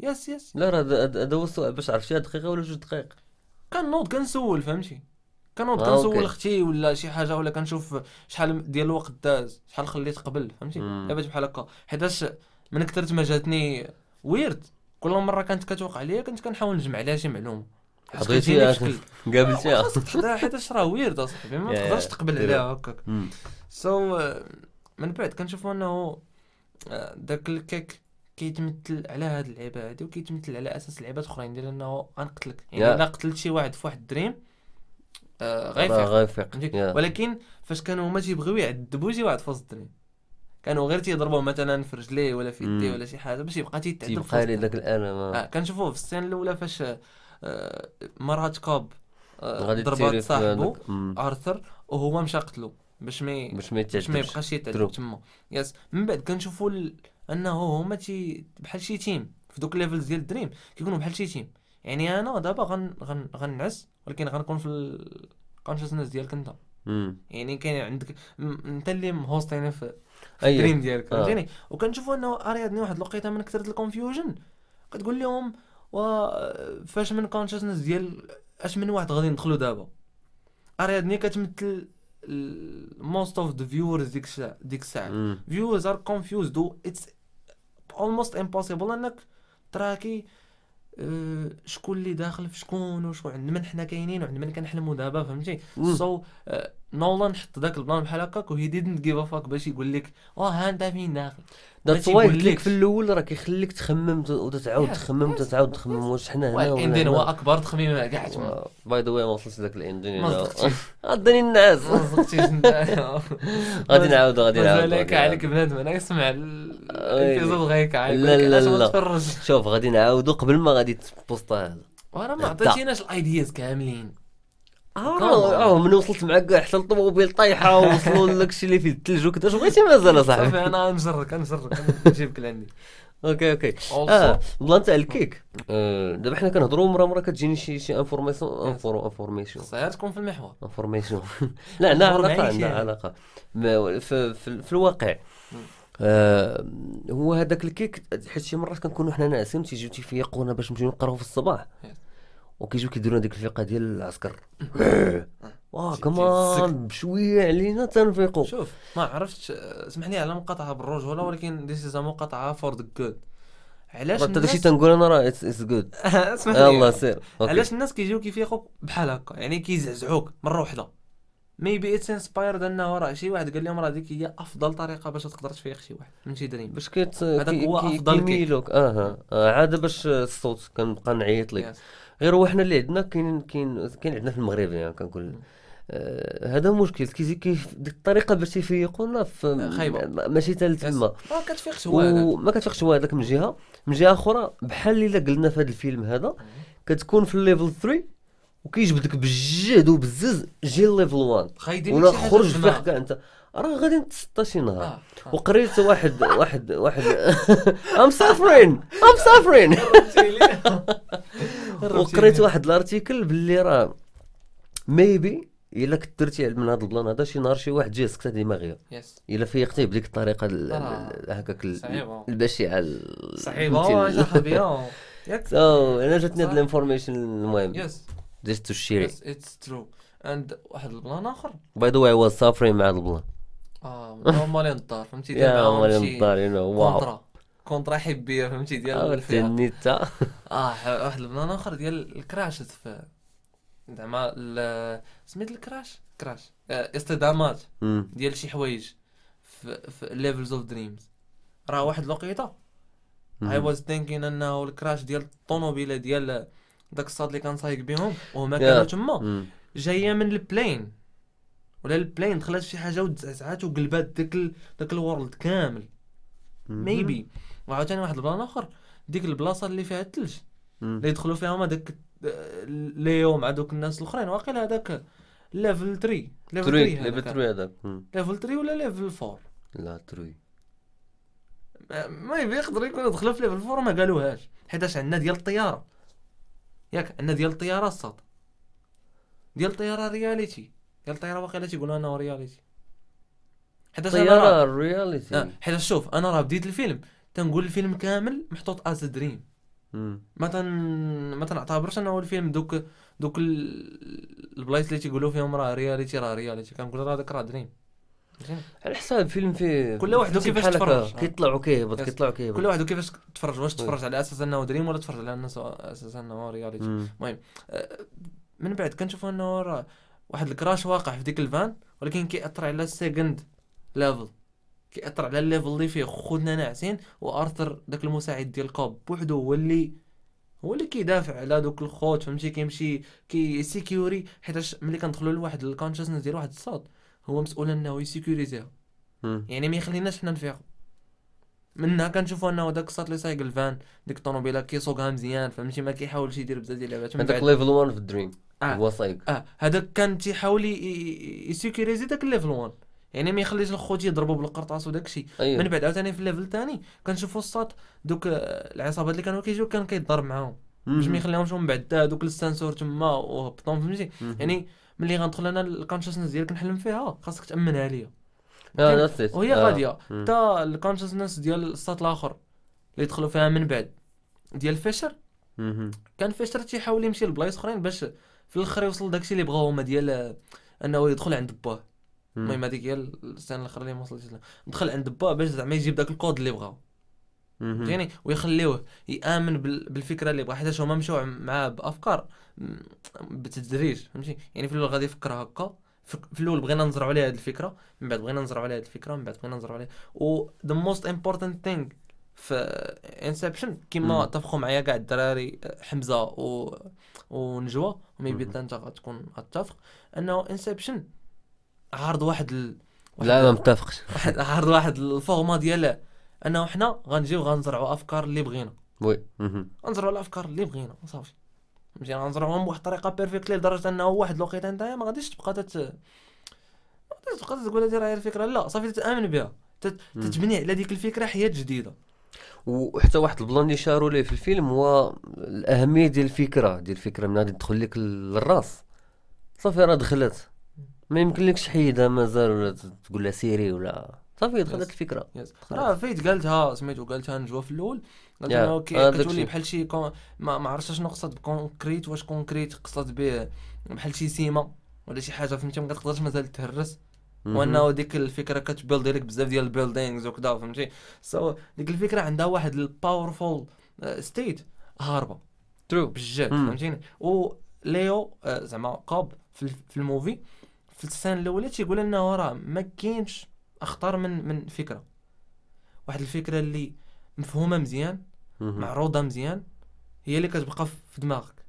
yes yes لا راه هذا- هو السؤال باش عرفتي دقيقة ولا جوج دقائق كنوض كنسول فهمتي؟ كنوض آه، كنسول okay. أختي ولا شي حاجة ولا كنشوف شحال ديال الوقت داز شحال خليت قبل فهمتي. لعبات بحال هكا. حيتاش من كثرت ما جاتني weird كل مرة كانت كتوقع ليا كنت كنحاول نجمع عليها شي معلومة. بشكل قابلتيها خاصك تحضرها حيتاش راه weird اصاحبي ما تقدرش. تقبل. عليها هكاك. so من بعد كنشوفوا انه آه، داك ال kick كيتمثل على هاد اللعبه هادي وكيتمثل على أساس لعبات أخرين ديال إنه غنقتلك يعني. إلا قتلت شي واحد في واحد ال dream آه غيفيق غيفيق. ولكن فاش كانوا هما تيبغيو يعذبوا شي واحد في وسط ال dream كانوا غير تيضربوه مثلا في رجليه ولا في يديه. ولا شي حاجة باش يبقى تيتعذب تيبقى وسط لي ال dream. ذاك الألم آه آه. كنشوفوه في ال scene الأولى فاش آه مرات Cobb آه غادي ضربات صاحبه. آرثر وهو مشى قتلو. باش ما باش ما باش ما يبقاش. يتعذب تما. yes. من بعد كنشوفوا ال... أنه هما تي بحال شي team. في دوك ال levels ديال ال dream كيكونوا بحال شي team. يعني أنا دابا غن... غن... غنعس ولكن غنكون في ال consciousness ديالك أنت. يعني كاين عندك أنت اللي م hosting في أي. ال dream ديالك. آه. فهمتيني؟ وكنشوفوا أنه Ariadne واحد الوقيته من كثره ال confusion كتقول لهم و فاش من consciousness ديال اش من واحد غادي ندخلوا دابا Ariadne كتمثل most of the viewers ديك الساعة ديك الساعة مم. viewers are confused و it's almost impossible انك track ي آه، شكون اللي داخل في شكون وشكون عند من حنا كاينين وعند من كنحلموا دابا فهمتي. so نولان حط ذاك ال plan بحال هكاك و he give a fuck باش يقول لك آه ها انت فين داخل ما واي لك. في الأول راه كيخليك تخمم وتتعاود تخمم وتتعاود تخمم. واش حنا هنا ال ending هو. اكبر تخميم كاع تما by the way ما وصلتش ذاك ال ending ما. غادي الناس ما صدقتيش غادي نعاودو غادي غادي عليك نعاودو. بنادم أنا يسمع الإبيزود غيك عليك لا، لا، لا. شوف غادي نعاودو قبل ما غادي تبوسطا هذا وأنا ما. عطيتيناش الايدياز كاملين آه آه، من وصلت كاع حتى الطوموبيل طايحه ووصلوا لك الشيء اللي فيه الثلج وكذا. شو بغيتي مازال صافي اصاحبي أنا نجرك نجرك نجيبك لعندي. أوكي أوكي. آه بلان تاع الكيك. آه، دابا حنا كنهضروا مرة مرة كتجيني شي شي انفورماسيون انفورميشن خصها تكون في المحور. انفورميشن لا عندها علاقة. عندها علاقة. في, الواقع. آه هو هذاك ال kick حيت شي مرات كنكونوا حنا ناعسين تيجيو تيفيقونا باش نمشيو نقراو في الصباح. وكيجيو كيديروا ديك الفيقه ديال العسكر. واه كمان بشوية علينا تنفيقوا شوف ما عرفتش اسمح لي على مقاطعة بالرجوله ولكن this is مقاطعة for the good علاش هذا الشيء الناس تنقول أنا راه it's good اسمح لي يلا سير. علاش الناس كيجيو كيفيقوا بحال هكا؟ يعني كيزعزعوك مرة واحدة maybe it's inspired أنه راه شي واحد قال لهم راه ديك هي أفضل طريقة باش تقدر تفيق شي واحد. من شي dream؟ باش كيت هذاك هو kick. كيميلوك. آه آه، عاد باش الصوت كنبقى نعيط لك. Yes. غير هو حنا اللي عندنا كاين كاين كاين عندنا في المغرب يعني كنقول آه هذا مشكل. كيجي كيف ديك الطريقة باش تيفيقونا في ماشي حتى لتما ما كتفيقش هو هذاك. وما كتفيقش هو هذاك من جهة. من جهة أخرى بحال اللي قلنا في هذا الفيلم هذا كتكون في ال level 3 وكيجبدك بالجهد وبالزز جي ال level 1 خايدين ولا خرج في كاع أنت. راه غادي نتسطى شي نهار. آه، آه. وقريت واحد واحد واحد. I'm suffering I'm suffering وقريت واحد ال article باللي راه maybe الا كنت درتي من هذا ال plan هذا شي نهار شي واحد جا سكتة دماغيه yes الا فيقتيه بديك الطريقة ال- آه. هكاك. البشعه ال- صعيبه سو أنا جاتني هاد. الانفورميشن المهم. يس جست تو شير يس اتس ترو اند واحد البلان آخر. باي ذا واي واز سافرين مع البلان. آه هما اللي نضار فهمتي؟ مالي شي نضار يو واو كونترا حبيه فهمتي؟ ديال تا آه ح- واحد البلان اخر ديال الكراش في زعما سميت الكراش؟ كراش. آه، اصطدامات. ديال شي حوايج في levels of dreams راه واحد الوقيتة. I was thinking أنه ال crash ديال الطوموبيلة ديال داك الصاد اللي كان سايق بهم وهما. كانوا تما. جاية من ال plane ولا ال plane دخلت شي حاجة وتزعزعات وقلبات داك ال... داك ال world كامل. maybe وعاوتاني واحد ال plan آخر. ديك البلاصة اللي فيها الثلج. اللي يدخلوا فيها هما داك ليو مع دوك الناس الأخرين. واقيلا هذاك level 3 level 3 three level هذاك. three هذاك مم. level 3 ولا level 4 la trois may- maybe يقدر يكون دخلوا في level four ما قالوهاش. حيتاش عندنا ديال الطيارة. ياك عندنا ديال الطيارة الصاد ديال الطيارة reality ديال الطيارة واقيلا تيقولوا أنه reality حيتاش أنا راه ال reality آه، حيتاش شوف أنا راه بديت الفيلم. تنقول الفيلم كامل محطوط as dream. ما تن ما تنعتبرش إنه الفيلم دوك دوك ال- البلايص اللي تيقولوا فيهم راه reality راه reality كنقول راه داك راه dream؟ على حساب فيلم فيه كل واحد هكا، تفرج. كيطلعوا كيهبط yes. كيطلعوا كيهبط كل واحد وكيفاش تفرج واش. تفرج على أساس إنه dream ولا تفرج على أساس إنه reality مم. آه، من بعد كنشوفوا إنه راه واحد ال crash واقع في ديك الفان ولكن كيأثر على ال second level كيأثر على ال level اللي فيه خوتنا ناعسين وأرثر داك المساعد ديال كوب بوحدو هو اللي هو اللي كيدافع على دوك الخوت فهمتي؟ كيمشي كي sécuri حيتاش ملي كندخلوا لواحد ال consciousness ديال واحد الصوت هو مسؤول انه يسيكوريزيها. مم. يعني ما يخليناش حنا نفيقوا منها كنشوفوا انه داك الصوت اللي سايق الفان ديك الطوموبيلة كيسوقها مزيان فهمتي؟ ما كيحاولش يدير بزاف ديال اللعبات بعد. level 1 في ال dream آه. هو صايق آه. هذاك كان تيحاول ي- ي- يسيكوريزي داك ال level 1 يعني ما يخليش الخوت يضربوا بالقرطاس وداك الشيء من أيوه بعد عاوتاني في ال level الثاني كنشوفوا الصوت دوك آه، العصابات اللي كانوا كيجيو كان كيتضرب معاهم. باش ما يخليهمش من بعد. دوك السنسور تما وهبطهم فهمتي. يعني ملي غندخل أنا ال consciousness ديالك نحلم فيها خاصك تأمنها ليا. آه ات وهي غادية. حتى ال consciousness ديال الصوت الآخر اللي دخلوا فيها من بعد ديال فيشر. كان فيشر تيحاول يمشي لبلايص أخرين باش في الآخر يوصل داكشي اللي بغاو هما ديال آه، أنه يدخل عند باه المهم. هذيك هي السنة الاخرى اللي ما وصلتش لها دخل عند باه باش زعما يجيب داك الكود اللي بغاو. فهمتيني؟ ويخليوه يآمن بال- بالفكرة اللي بغا. حيتاش هما مشاو معاه بأفكار بالتدريج فهمتي؟ يعني في الأول غادي يفكر هكا. في الأول بغينا نزرعوا عليه هذه الفكرة. من بعد بغينا نزرعوا عليه هذه الفكرة. من بعد بغينا نزرعوا عليه و the most important thing في انسبشن كما. اتفقوا معايا كاع الدراري حمزة و ونجوى وميبي انت غتكون اتفق أنه Inception عارض واحد ال... واحد لا ما متفقش. واحد عارض واحد ال format ديال أنه حنا غنجيو غنزرعوا أفكار اللي بغينا. oui. غنزرعوا الأفكار اللي بغينا صافي. فهمتي غنزرعوهم بواحد الطريقة perfectly لدرجة أنه واحد الوقيتة نتايا ما غاديش تبقى تت ما غاديش تبقى تقول هذه راه هي الفكرة. لا صافي تتأمن بها. تت-. تتبني على ديك الفكرة حياة جديدة. وحتى واحد ال plan اللي شاروا ليه في الفيلم هو الأهمية ديال الفكرة ديال الفكرة من غادي تدخل لك للراس. صافي راه دخلت. ما يمكن لكش تحيدها مازال ولا تقول لها سيري ولا صافي دخلت. الفكرة راه فايت قالتها سميتو قالتها نجوى في الأول قالت Yeah. انه كي- آه، داك كتولي. بحال شي con- ما ما عرفتش شنو قصد ب concrete واش concrete قصد به بحال شي سيما ولا شي حاجة فهمتي ما كتقدرش مازال تهرس. وأنه ديك الفكرة كت build لك بزاف ديال ال buildings وكذا فهمتي so ديك الفكرة عندها واحد ال powerful state هاربة true بجد. فهمتيني وليو آه، زعما ال- في ال movie في السنة الأولى تيقول انه راه ما كاينش اخطر من من فكرة. واحد الفكرة اللي مفهومة مزيان معروضة مزيان هي اللي كتبقى في دماغك.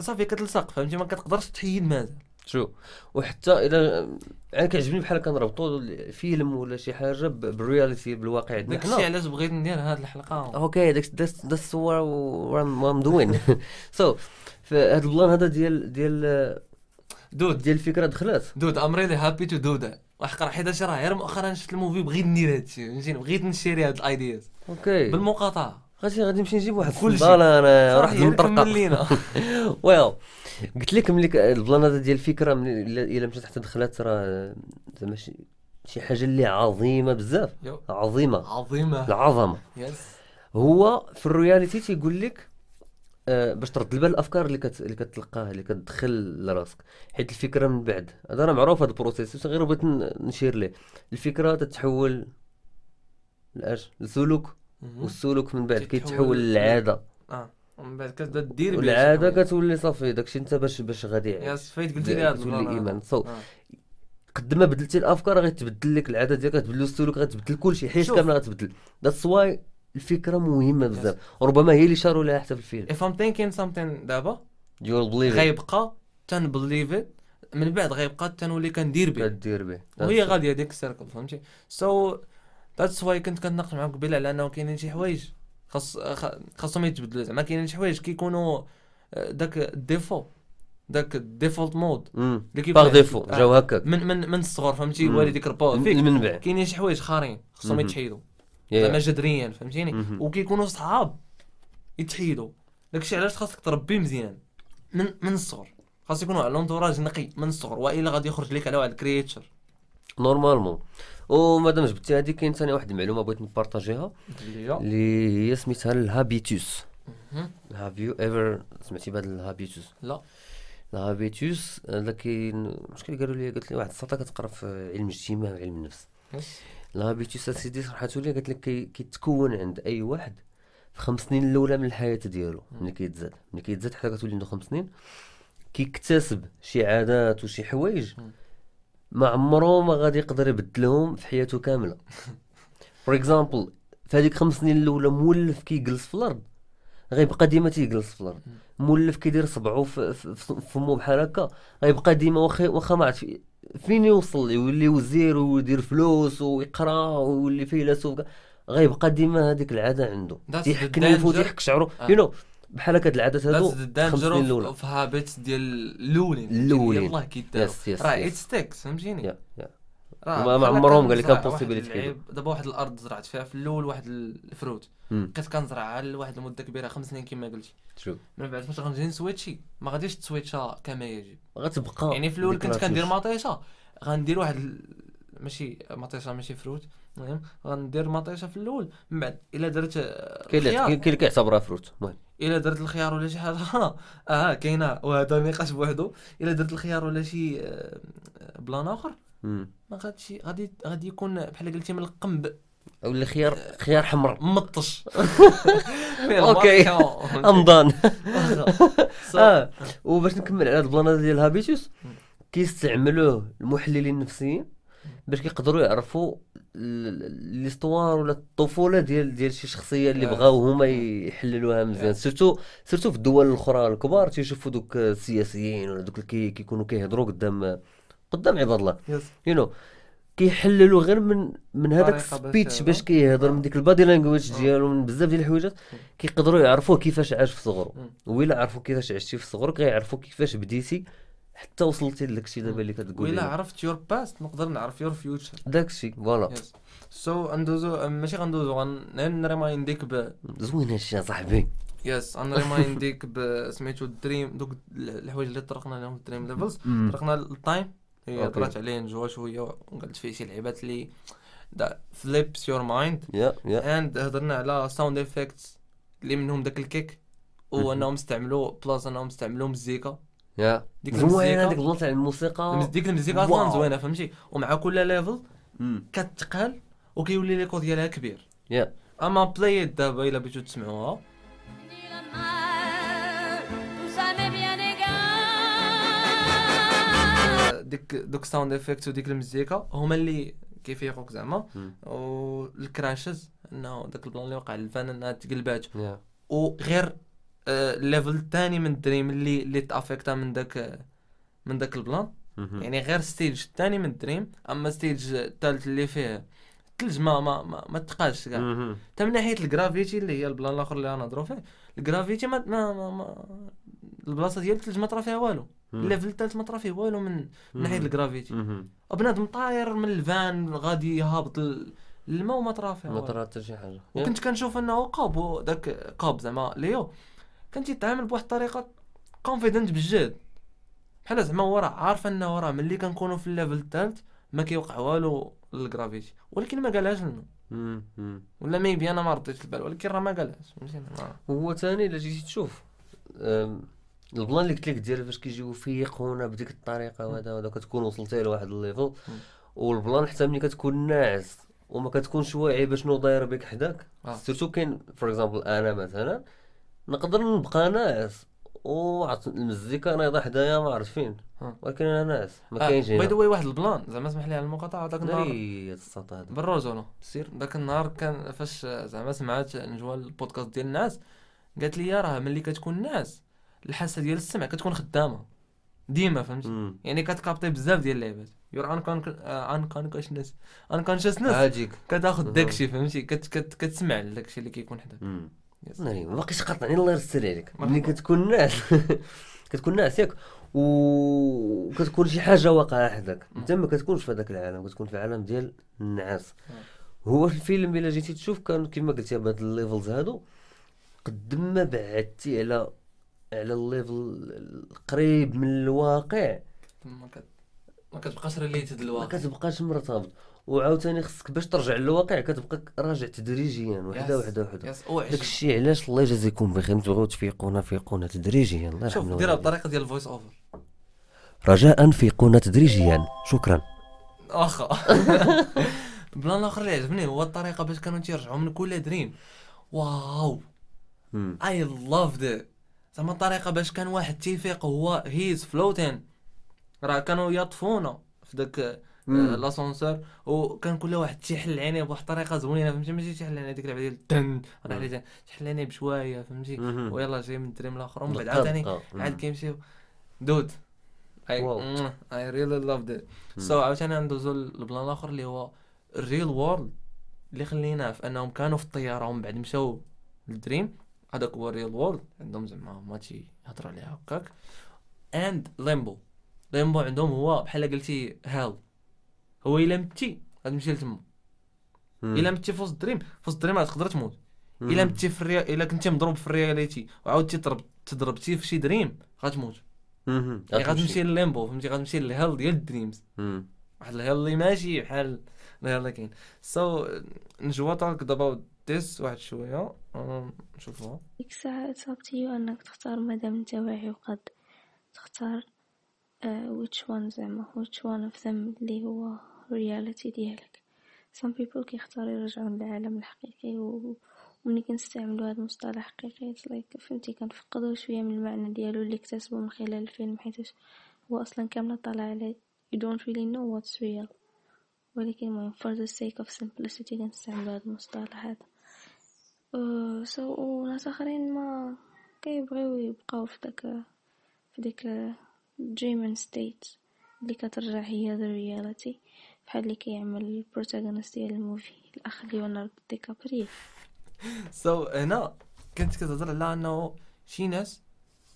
صافي كتلصق فهمتي؟ ما كتقدرش تحيد مازال. شو؟ وحتى إلى أنا كيعجبني بحال كنربطوا الفيلم ولا شي حاجة بال reality بالواقع عندنا داك حنا علاش بغيت ندير هاد الحلقة؟ okay داك that's that's what I'm doing so فهاد ال plan هذا ديال ديال dude. ديال الفكرة دخلت dude I'm really happy to do that وحقا حيت راه غير مؤخرا شفت ال movie بغيت ندير هادشي فهمتيني؟ بغيت ن share ي هاد ال ideas okay. بالمقاطعة. غادي غادي نمشي نجيب واحد كل الصندالة أنا المطرقه لينا well قلت لك ملي ال plan هذا ديال الفكرة إلا مشات حتى دخلت راه زعما شي شي حاجة اللي عظيمة بزاف. عظيمة. عظيمة. العظمة. yes هو في ال reality تيقول لك باش ترد البال الأفكار اللي كت... اللي كتلقاها اللي كتدخل لراسك. حيت الفكرة من بعد. هذا راه معروف هذا ال process غير بغيت نشير ليه. الفكرة تتحول لأش؟ لسلوك. والسلوك من بعد كيتحول للعادة. آه. ومن بعد كتبدا دير والعادة. كتولي صافي. داكشي انت باش باش غادي yes فايت قلتي لي تولي ال plan إيمان. هذا. so آه. قد ما بدلتي الأفكار غتبدل لك العادة ديالك غتبدل السلوك غتبدل كل شيء حيت. كامله غتبدل. that's why الفكرة مهمة بزاف. ربما هي اللي شاروا لها حتى في الفيلم. If I'm thinking something دابا you believe غيبقى تن believe من بعد غيبقى تنولي كندير به. كدير به. وهي غادية ديك ال circle فهمتي؟ so that's why كنت كنتناقش معاك قبيلة على أنه كاينين شي حوايج. خاص خاصهم يتبدلوا زعما. كاينين شي حوايج كيكونوا آه، داك ال défaut داك ال default mode. اللي كيف par défaut. جاو هكاك. من من من الصغر فهمتي. والديك رباو فيك. المنبع كاينين شي حوايج خارين مهم. يتحيدوا زعما جذريا فهمتيني. وكيكونوا صحاب يتحيدوا. داكشي علاش خاصك تربي مزيان. من من الصغر. خاص يكونوا على l'entourage نقي من الصغر والا غادي يخرج لك على واحد ال creature normalement. ومادام جبتي هذه كاين ثاني واحد المعلومة بغيت نبارطاجيها اللي هي سميتها ال habitus. have you ever سمعتي بهذا ال habitus؟ لا. ال habitus هذا كاين مشكل قالوا لي قالت لي واحد السلطه كتقرا في علم الاجتماع وعلم النفس. ال habitus اسيدي شرحاتو لي قالت لك كي- كيتكون عند أي واحد في خمس سنين الأولى من الحياة ديالو ملي كيتزاد. ملي كيتزاد حتى كتولي عنده خمس سنين كيكتسب شي عادات وشي حوايج. ما عمره ما غادي يقدر يبدلهم في حياته كاملة. for example في هذيك خمس سنين الأولى مولف كيجلس في الأرض. غيبقى ديما تيجلس في الأرض. مولف كيدير صبعو في فمو بحال هكا. غيبقى ديما واخا واخا ما عرف فين يوصل يولي وزير ويدير فلوس ويقرا ويولي فيلسوف غيبقى ديما هذيك العادة عنده تيحك نيفو. تيحك شعرو آه. you know بحال هكا العادات هادو that's خمس سنين الأولى of habits ديال الأولين فهمتيني؟ الأولين. يلاه كيداروا راه. it sticks فهمتيني ما- ما عمرهم قال لك نزرع كان. العيب. دابا واحد الأرض زرعت فيها في الأول واحد ال fruit. كنت كنزرعها لواحد المدة كبيرة خمس سنين كما قلتي شوف من بعد فاش غنجي نسويتشي ما غاديش تسويتشا كما يجب غتبقى يعني في الأول كنت كندير. مطيشة غندير واحد. ماشي مطيشة ماشي فروت المهم غندير مطيشة في الأول من بعد إلا درت آه، كاين كاين اللي كيعتبرها فروت المهم إلا درت الخيار ولا شي حاجة آه كاينة وهذا نقاش بوحدو إلا درت الخيار ولا شي آه، بلان آخر. ما غادي غادي غادي يكون بحال قلتي ملقم ب- أو اللي خيار خيار حمر مطش. أوكي. أمضان. آه. وباش نكمل على هاد ال plan هذا ديال ال habitus مم. كيستعملوه المحللين النفسيين باش كيقدروا يعرفوا l'histoire ولا الطفولة ديال ديال شي شخصية اللي Yes. بغاو هما يحللوها مزيان. Yes. surtout surtout في الدول الأخرى الكبار تيشوفوا دوك السياسيين ولا دوك اللي كي- كيكونوا كيهضروا قدام قدام عباد الله. yes you know كيحللوا غير من من هذاك ال speech باش يهضر. كيهضر آه. من ديك ال body language آه. ديالو من بزاف ديال الحويجات كيقدروا يعرفوا كيفاش عاش في صغره. مم. وإلا عرفوا كيفاش عشتي في صغرك غيعرفوا كيفاش بديتي حتى وصلتي لداك الشيء دابا اللي كتقول وإلا لي عرفت your past نقدر نعرف your future داك الشيء voilà so ندوزو ماشي غندوزو غن نريماينديك ب زوين هادشي يا صاحبي. yes غنريماينديك ب سميتو ال dream دوك الحوايج اللي طرقنا لهم ال dream levels. طرقنا ال time هي. هضرات عليه نجوى شوية وقلت فيه شي لعبات اللي flips your mind yeah yeah. And هضرنا على sound effects اللي منهم داك ال kick وأنهم استعملوا بلاص أنهم استعملوا مزيكا. yeah. ديك المزيكا- هذيك البلاصه تاع الموسيقى. ديك المزيكا. أصلا زوينة فهمتي؟ ومع كل level. كتقال وكيولي l'écho ديالها كبير. yeah. I'ma play دابا إلا بغيتو تسمعوها ديك دوك sound effect وديك المزيكا هما اللي كيفيقوك زعما. وال crashes إنه داك ال plan اللي وقع للفان انها تقلبات وغير آه، ال level الثاني من dream اللي اللي تافيكتا من داك من داك ال plan. يعني غير stage الثاني من dream أما stage الثالث اللي فيه الثلج ما ما ما, ما تقاش كاع. حتى من ناحية ال gravity اللي هي ال plan الآخر اللي غنهضروا فيه ال gravity ما ما, ما, ما البلاصة ديال الثلج ما طرا فيها والو. ال level الثالث ما طرا فيه والو من ناحية. ال gravity. بنادم طاير من الفان غادي ال- الماء وما طرا فيه ما. طرات حتى شي حاجة. وكنت كنشوف إنه Cobb هو داك Cobb زعما ليو. كان تيتعامل بواحد الطريقة confident بجد. بحال زعما هو راه عارف إنه راه ملي كنكونوا في ال level الثالث ما كيوقع والو لل gravity ولكن ما قالهاش لنا. ولا maybe أنا ما رديتش البال ولكن راه ما قالهاش. وهو ثاني إلا جيتي تشوف. ال plan اللي قلت لك ديال فاش كيجيو يفيقونا بديك الطريقة وهذا وهذا كتكون وصلتي لواحد ال level. وال plan حتى ملي كتكون ناعس وما كتكونش واعي بشنو داير بك حداك آه. surtout كاين for example أنا مثلا نقدر نبقى ناعس. واحد المزيكا نايضه حدايا ما عرفت فين آه. ولكن أنا ناعس. ما آه، كاينش by the way واحد ال plan زعما اسمح لي على المقاطعة داك النهار هذا بالرجوله سير. داك النهار كان فاش زعما سمعت نجوى البودكاست ديال الناس قالت لي راه ملي كتكون ناعس الحاسة ديال السمع كتكون خدامة. ديما فهمتي. يعني كتكابتي بزاف ديال اللعبات your unconsciousness unconsciousness هاجيك. كتاخذ. داكشي فهمتي؟ كت كت كتسمع لداكشي اللي كيكون حداك. ناري ما باقيش قاطعني الله يرسل عليك. ملي كتكون ناعس كتكون ناعس ياك وكتكون شي حاجة واقعة حداك. انت ما كتكونش في هذاك العالم كتكون في العالم ديال النعاس. هو الفيلم إلا جيتي تشوف كان كما قلتي بهاد ال levels هادو قد ما بعدتي على على ال level القريب من الواقع. ما كت... ما كتبقاش related ما للواقع كتبقاش مرتبط. وعاوتاني خصك باش ترجع للواقع كتبقى راجع تدريجيا وحدة. وحدة وحدة. داك الشيء علاش الله يجازيكم بخير تبغيو تفيقونا فيقونا تدريجيا. الله شوف يرحمنا ديرها والديك. بطريقة ديال ال voice over رجاء فيقونا تدريجيا. شكرا. واخا البلان الآخر اللي عجبني هو الطريقة باش كانوا تيرجعوا من كل dream. Wow. I love the زعما الطريقة باش كان واحد تيفيق هو he's floating راه كانوا يطفونا في داك مم. l'ascenseur وكان كل واحد تيحل عينيه بواحد الطريقة زوينة فهمتي؟ ماشي تيحل عينيه ديك اللعبه ديال تن راه تيحل عينيه بشوية فهمتي. ويلا جاي من ال dream الآخر ومن بعد عاوتاني دقة. عاد. كيمشيو. Dude I. I really love that so عاوتاني ندوزو للبلان الآخر اللي هو ال real world اللي خليناه في أنهم كانوا في الطيارة ومن بعد مشاو لل dream. هذاك هو ال real world عندهم زعما هما تيهضروا عليها هكاك. and limbo limbo عندهم هو بحال قلتي hell هو إلا متي غتمشي لتما. إلا متي في وسط ال dream في وسط ال dream غتقدر تموت. إلا متي في الريا إلا كنتي مضروب في ال reality وعاودتي تضرب تضربتي في شي dream غتموت. يعني غتمشي لل limbo فهمتي؟ غتمشي لل hell ديال ال dreams. واحد ال hell اللي ماشي بحال ال hell اللي كاين. so نجوا talk دابا this واحد شوية. أم، نشوفوها ديك الساعة you. أنك تختار مادام انت واعي وقد تختار uh, which one زعما which one of them اللي هو reality ديالك. Some people كيختاروا يرجعوا للعالم الحقيقي و وملي كنستعملوا هذا المصطلح حقيقي like فهمتي كنفقدوا شوية من المعنى ديالو اللي اكتسبوا من خلال الفيلم حيت هو أصلا كامل طالع على you don't really know what's real. ولكن المهم for the sake of simplicity كنستعملوا هذا المصطلح هذا. وناس اخرين ما كيبغيو يبقاو في داك في ديك dreaming state اللي كترجع هي the reality بحال اللي كيعمل ال protagonist ديال ال movie الأخ ليوناردو دي كابريو so هنا كنت كتهضر على أنه شي ناس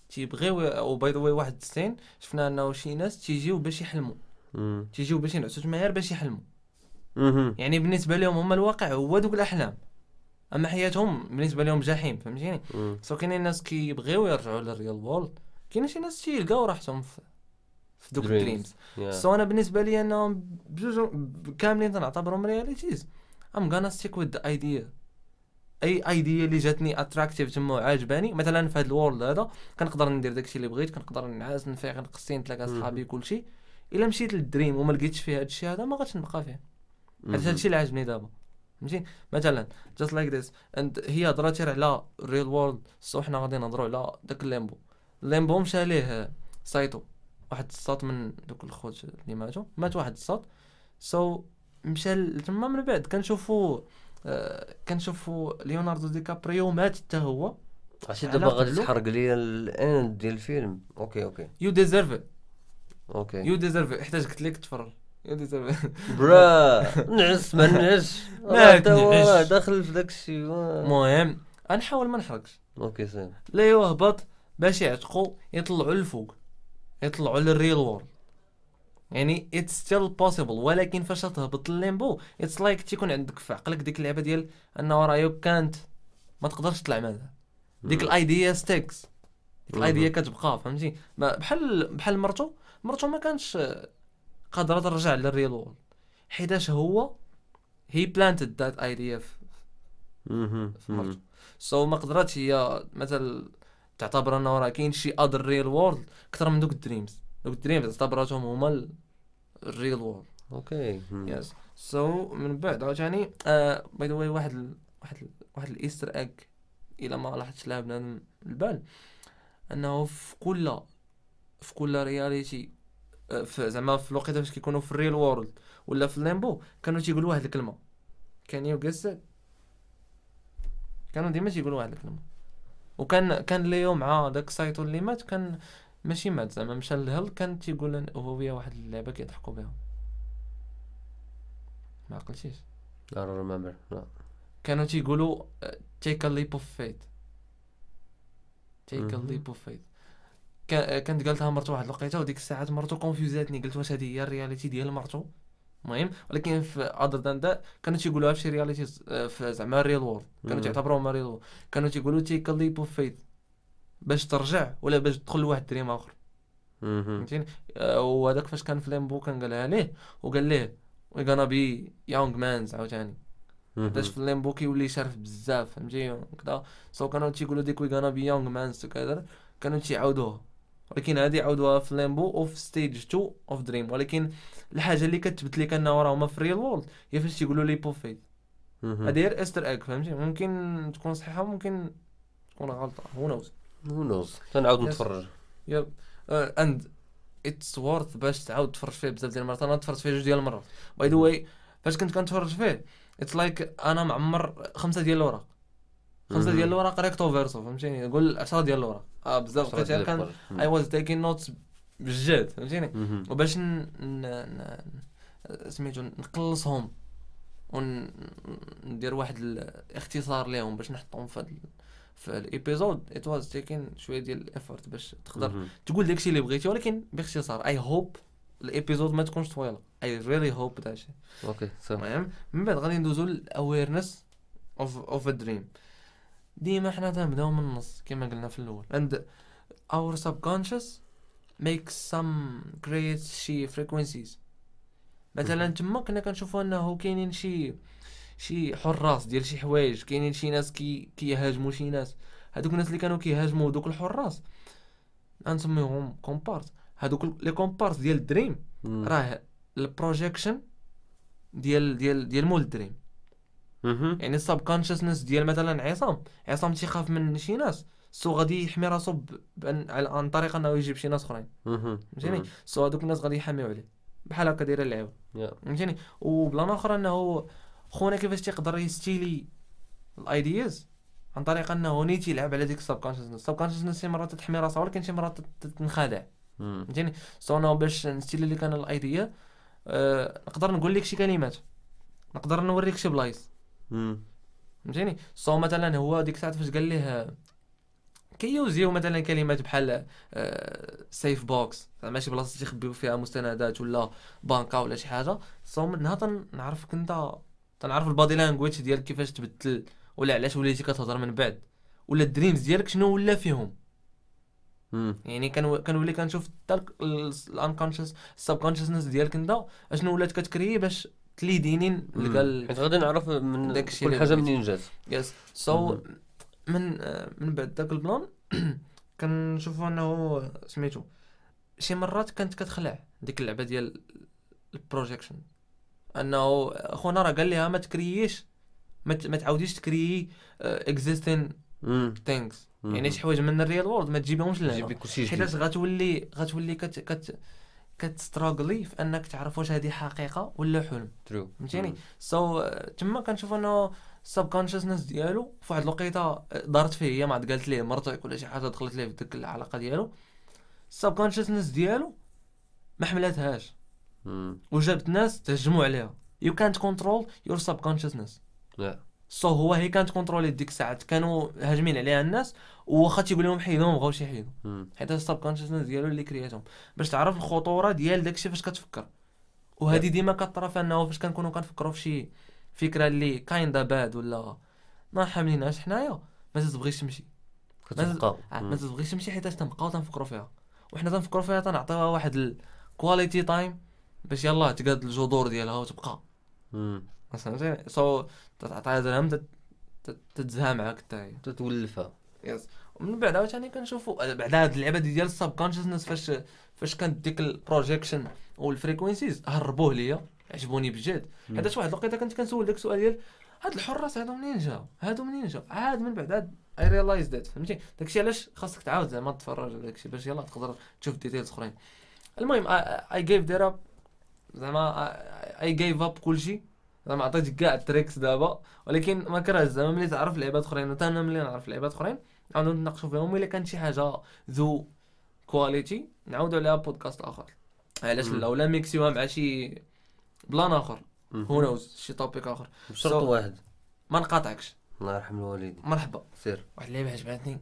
تيبغيو oh by the way واحد ال scene شفنا أنه شي ناس تيجيو باش يحلموا. تيجيو باش ينعسوا. تما غير باش يحلموا. يعني بالنسبة لهم هما الواقع هو دوك الأحلام. أما حياتهم بالنسبة لهم جحيم فهمتيني. so كاينين ناس كيبغيو يرجعوا لل real world كاين شي ناس تيلقاو راحتهم في في دوك. ال dreams. Yeah. so أنا بالنسبة لي انهم بجوج كاملين تنعتبرهم realities I'm gonna stick with idea أي idea اللي جاتني attractive تما وعاجباني. مثلا في هذا ال world هذا كنقدر ندير داكشي اللي بغيت كنقدر نعاس نفيق نقصي نتلاقى. صحابي كلشي. إلا مشيت لل dream وما لقيتش فيه هذا الشيء هذا ما غاديش نبقى فيه. هذا الشيء اللي عاجبني دابا. فهمتي مثلا just like this and هي هضرات غير على ال real world so حنا غادي نهضروا على داك ال limbo. ال limbo مشى ليه سايتو. واحد الصوت من دوك الخوت اللي ماتوا. مات واحد الصوت. so مشى تما من بعد. كنشوفوا آه كنشوفوا ليوناردو دي كابريو مات حتى هو. عرفتي دابا غادي. تحرق لي ال end ديال الفيلم. Okay okay. You deserve okay. You deserve حيت قلت لك تفرج. برا. نعس ما نعس. ما. راه داخل في داك الشيء المهم غنحاول ما نحرقش. Okay سير ليو هبط باش يعتقوا يطلعوا للفوق يطلعوا لل real world. يعني it's still possible ولكن فاش تهبط لل limbo it's like تيكون عندك في عقلك ديك اللعبة ديال انه راه يو كانت ما تقدرش تطلع معاها. ديك ال idea sticks ديك ال idea كتبقى فهمتي؟ ما- بحال بحال مرتو. مرتو ما كانش قادره ترجع لل real world حيتاش هو؟ He planted that idea. في so ما قدراتش هي مثلا تعتبر أنه راه كاين شي other real world أكثر من دوك ال dreams. دوك ال dreams اعتبرتهم هما ال real world okay. Yes so من بعد عاوتاني by the way واحد ال واحد ال واحد ال Easter egg الا ما لاحظتش لها بنادم البال. أنه في كل في كل reality زعما في الوقيته فاش كيكونوا في ال real world ولا في ال limbo كانوا تيقولوا واحد الكلمة. Can you guess كانوا ديما تيقولوا واحد الكلمة. وكان كان ليو مع داك سايتو اللي مات كان ماشي مات زعما مشى لل hell كان تيقول هو هي واحد اللعبة كيضحكوا بها. ما عقلتيش؟ Don't remember لا كانوا تيقولوا take a leap of faith Take a. Leap of faith كانت قالتها مرتو واحد الوقيته وديك الساعات مرتو confuse اتني قلت واش هذه هي ال reality ديال مرتو؟ المهم ولكن في other than that كانوا تيقولوها في شي reality في زعما ال real world كانوا مم. تعتبروها real world كانوا تيقولوا take leap of faith باش ترجع ولا باش تدخل لواحد dream آخر. فهمتيني؟ آه، وهذاك فاش كان في limbo كان قالها ليه وقال ليه we gonna be young mans عاوتاني. حيتاش في ال limbo كيولي شارف بزاف فهمتي كدا so كانوا تيقولوا ديك we gonna be young mans كذا كانوا تيعاودوها. ولكن هذه عاودوها في limbo وفي stage 2 of dream ولكن الحاجة اللي كتثبت لك انه راهما في ال real world هي فاش تيقولوا leap of faith. هذه هي Easter egg فهمتي؟ ممكن تكون صحيحة ممكن تكون غلطة. Who knows Who knows تنعاود. نتفرج. Yep and it's worth باش تعاود تفرج فيه بزاف ديال المرات. أنا تفرجت فيه جوج ديال المرات. By the way فاش كنت كنتفرج فيه It's like أنا معمر خمسة ديال الوراق خمسة. ديال الوراق recto verso فهمتيني؟ نقول 10 ديال الوراق آه بزاف لقيت كان. I was taking notes بجد فهمتيني. وباش ن... ن... ن... سميتو نقلصهم وندير واحد الاختصار ليهم باش نحطهم في ال- في ال episode it was taking شوية ديال ال effort باش تقدر. تقول داكشي اللي بغيتي ولكن باختصار I hope ال episode ما تكونش طويلة. I really hope داكشي okay المهم من بعد غادي ندوزو لل awareness of of dream ديما حنا تنبدأو من النص كما قلنا في الأول. And our subconscious makes some creates شي frequencies. مثلا تما كنا كنشوفوا إنه كاينين شي شي حراس ديال شي حوايج كاينين شي ناس كي كيهاجموا شي ناس. هادوك الناس اللي كانوا كيهاجموا دوك الحراس غنسميوهم كومبارس هادوك لي كومبارس ديال ال dream. راه ال projection ديال ديال ديال مول ال dream. يعني ال subconsciousness ديال مثلا عصام. عصام تيخاف من شي ناس. so غادي يحمي راسو عن طريق أنه يجيب شي ناس أخرين. فهمتيني. so هذوك الناس غادي يحميو عليه. بحال هكا دايرة اللعبة. فهمتيني؟ وبلان آخر أنه خونا كيفاش تيقدر ي steal ي ال ideas عن طريق أنه نيتي يلعب على ديك ال subconsciousness ال subconsciousness شي مرات تحمي راسها ولكن شي مرات تنخدع. فهمتيني؟ so أنا باش ن steal ي لك أنا ال idea أه نقدر نقول لك شي كلمات. نقدر نوريك شي بلايص. فهمتيني so مثلا هو ديك الساعة فاش قال ليه كي use يو مثلا كلمات بحال safe box زعما شي بلاصة تيخبيو فيها مستندات ولا بانكا ولا شي حاجة. so منها تنعرفك أنت تنعرف ال body language ديالك كيفاش تبدل ولا علاش وليتي كتهضر من بعد ولا ال dreams ديالك شنو ولا فيهم. مم. يعني كان كنولي كنشوف ال unconscious ال subconsciousness ديالك أنت أشنو ولات كتكري باش ت lead يني نلقى ال- حيت غادي نعرف من داك الشيء كل حاجة. منين جات yes سو. من آه، من بعد داك البلان كنشوفوا انه سميتو شي مرات كانت كتخلع ديك اللعبة ديال ال projection انه خونا راه قال لها ما تكرييش ما تعاوديش تكريي existing مم. things. يعني شي حوايج من ال real world ما تجيبهمش جيب لهنا جديد غتولي غتولي كت كت كت struggle ي في أنك تعرف واش هذه حقيقة ولا حلم. true فهمتيني؟ so تما كنشوف أنه ال subconsciousness ديالو في واحد الوقيتة آه، دارت فيه هي ما عاد قالت ليه مرتك ولا شي حاجة دخلت ليه في ديك العلاقة ديالو. ال subconsciousness ديالو ما حملاتهاش. مم. وجابت ناس تهجموا عليها. يو كانت كونترول يور سب كونشسنس لا. so هو هي كانت control ي ديك الساعات كانوا هاجمين عليها الناس واخا تيقول لهم حيدهم ما بغاوش يحيدوا. مم. حيت ال subconsciousness ديالو اللي كرياتهم. باش تعرف الخطورة ديال داكشي فاش كتفكر. وهذه ديما كطرا في انه فاش كنكونوا كنفكروا في شي فكرة اللي kinda bad ولا ما حاملينهاش حنايا ما تبغيش تمشي. كتبقى. آه،. ما تبغيش تمشي حيت تنبقاو تنفكروا فيها. وحنا تنفكروا فيها تنعطيوها واحد ال quality time باش يلاه تقاد الجذور ديالها وتبقى. فهمتي so تعطيها درهم تت- تت- تتزها معاك حتى هي. تتولفها. yes. ومن بعد عاوتاني كنشوفوا بعد هاد اللعبة دي ديال ال subconsciousness فاش فاش كانت ديك ال projection وال frequencies هربوه ليا عجبوني بجد. مم. حيت واحد الوقيتة كنت كنسول داك السؤال ديال هاد الحراس هادو منين جاو؟ هادو منين جاو؟ عاد من بعد عاد I realize that فهمتي؟ داكشي علاش خاصك تعاود زعما تفرج على داكشي باش يلاه تقدر تشوف details أخرين. المهم I give there up زعما I give up كلشي زعما عطيتك كاع ال tricks دابا ولكن ما كرهتش زعما ملي تعرف لعيبات أخرين. وتا أنا ملي نعرف لعيبات أخرين. نعاودو نتناقشوا فيهم الا كانت شي حاجة the quality نعاودو عليها بودكاست آخر. علاش. لا ولا mix يوها مع شي بلان آخر. who knows شي topic آخر. بشرط So- واحد. ما نقاطعكش. الله يرحم الوالدين مرحبا. سير. واحد اللعيبه عجبتني.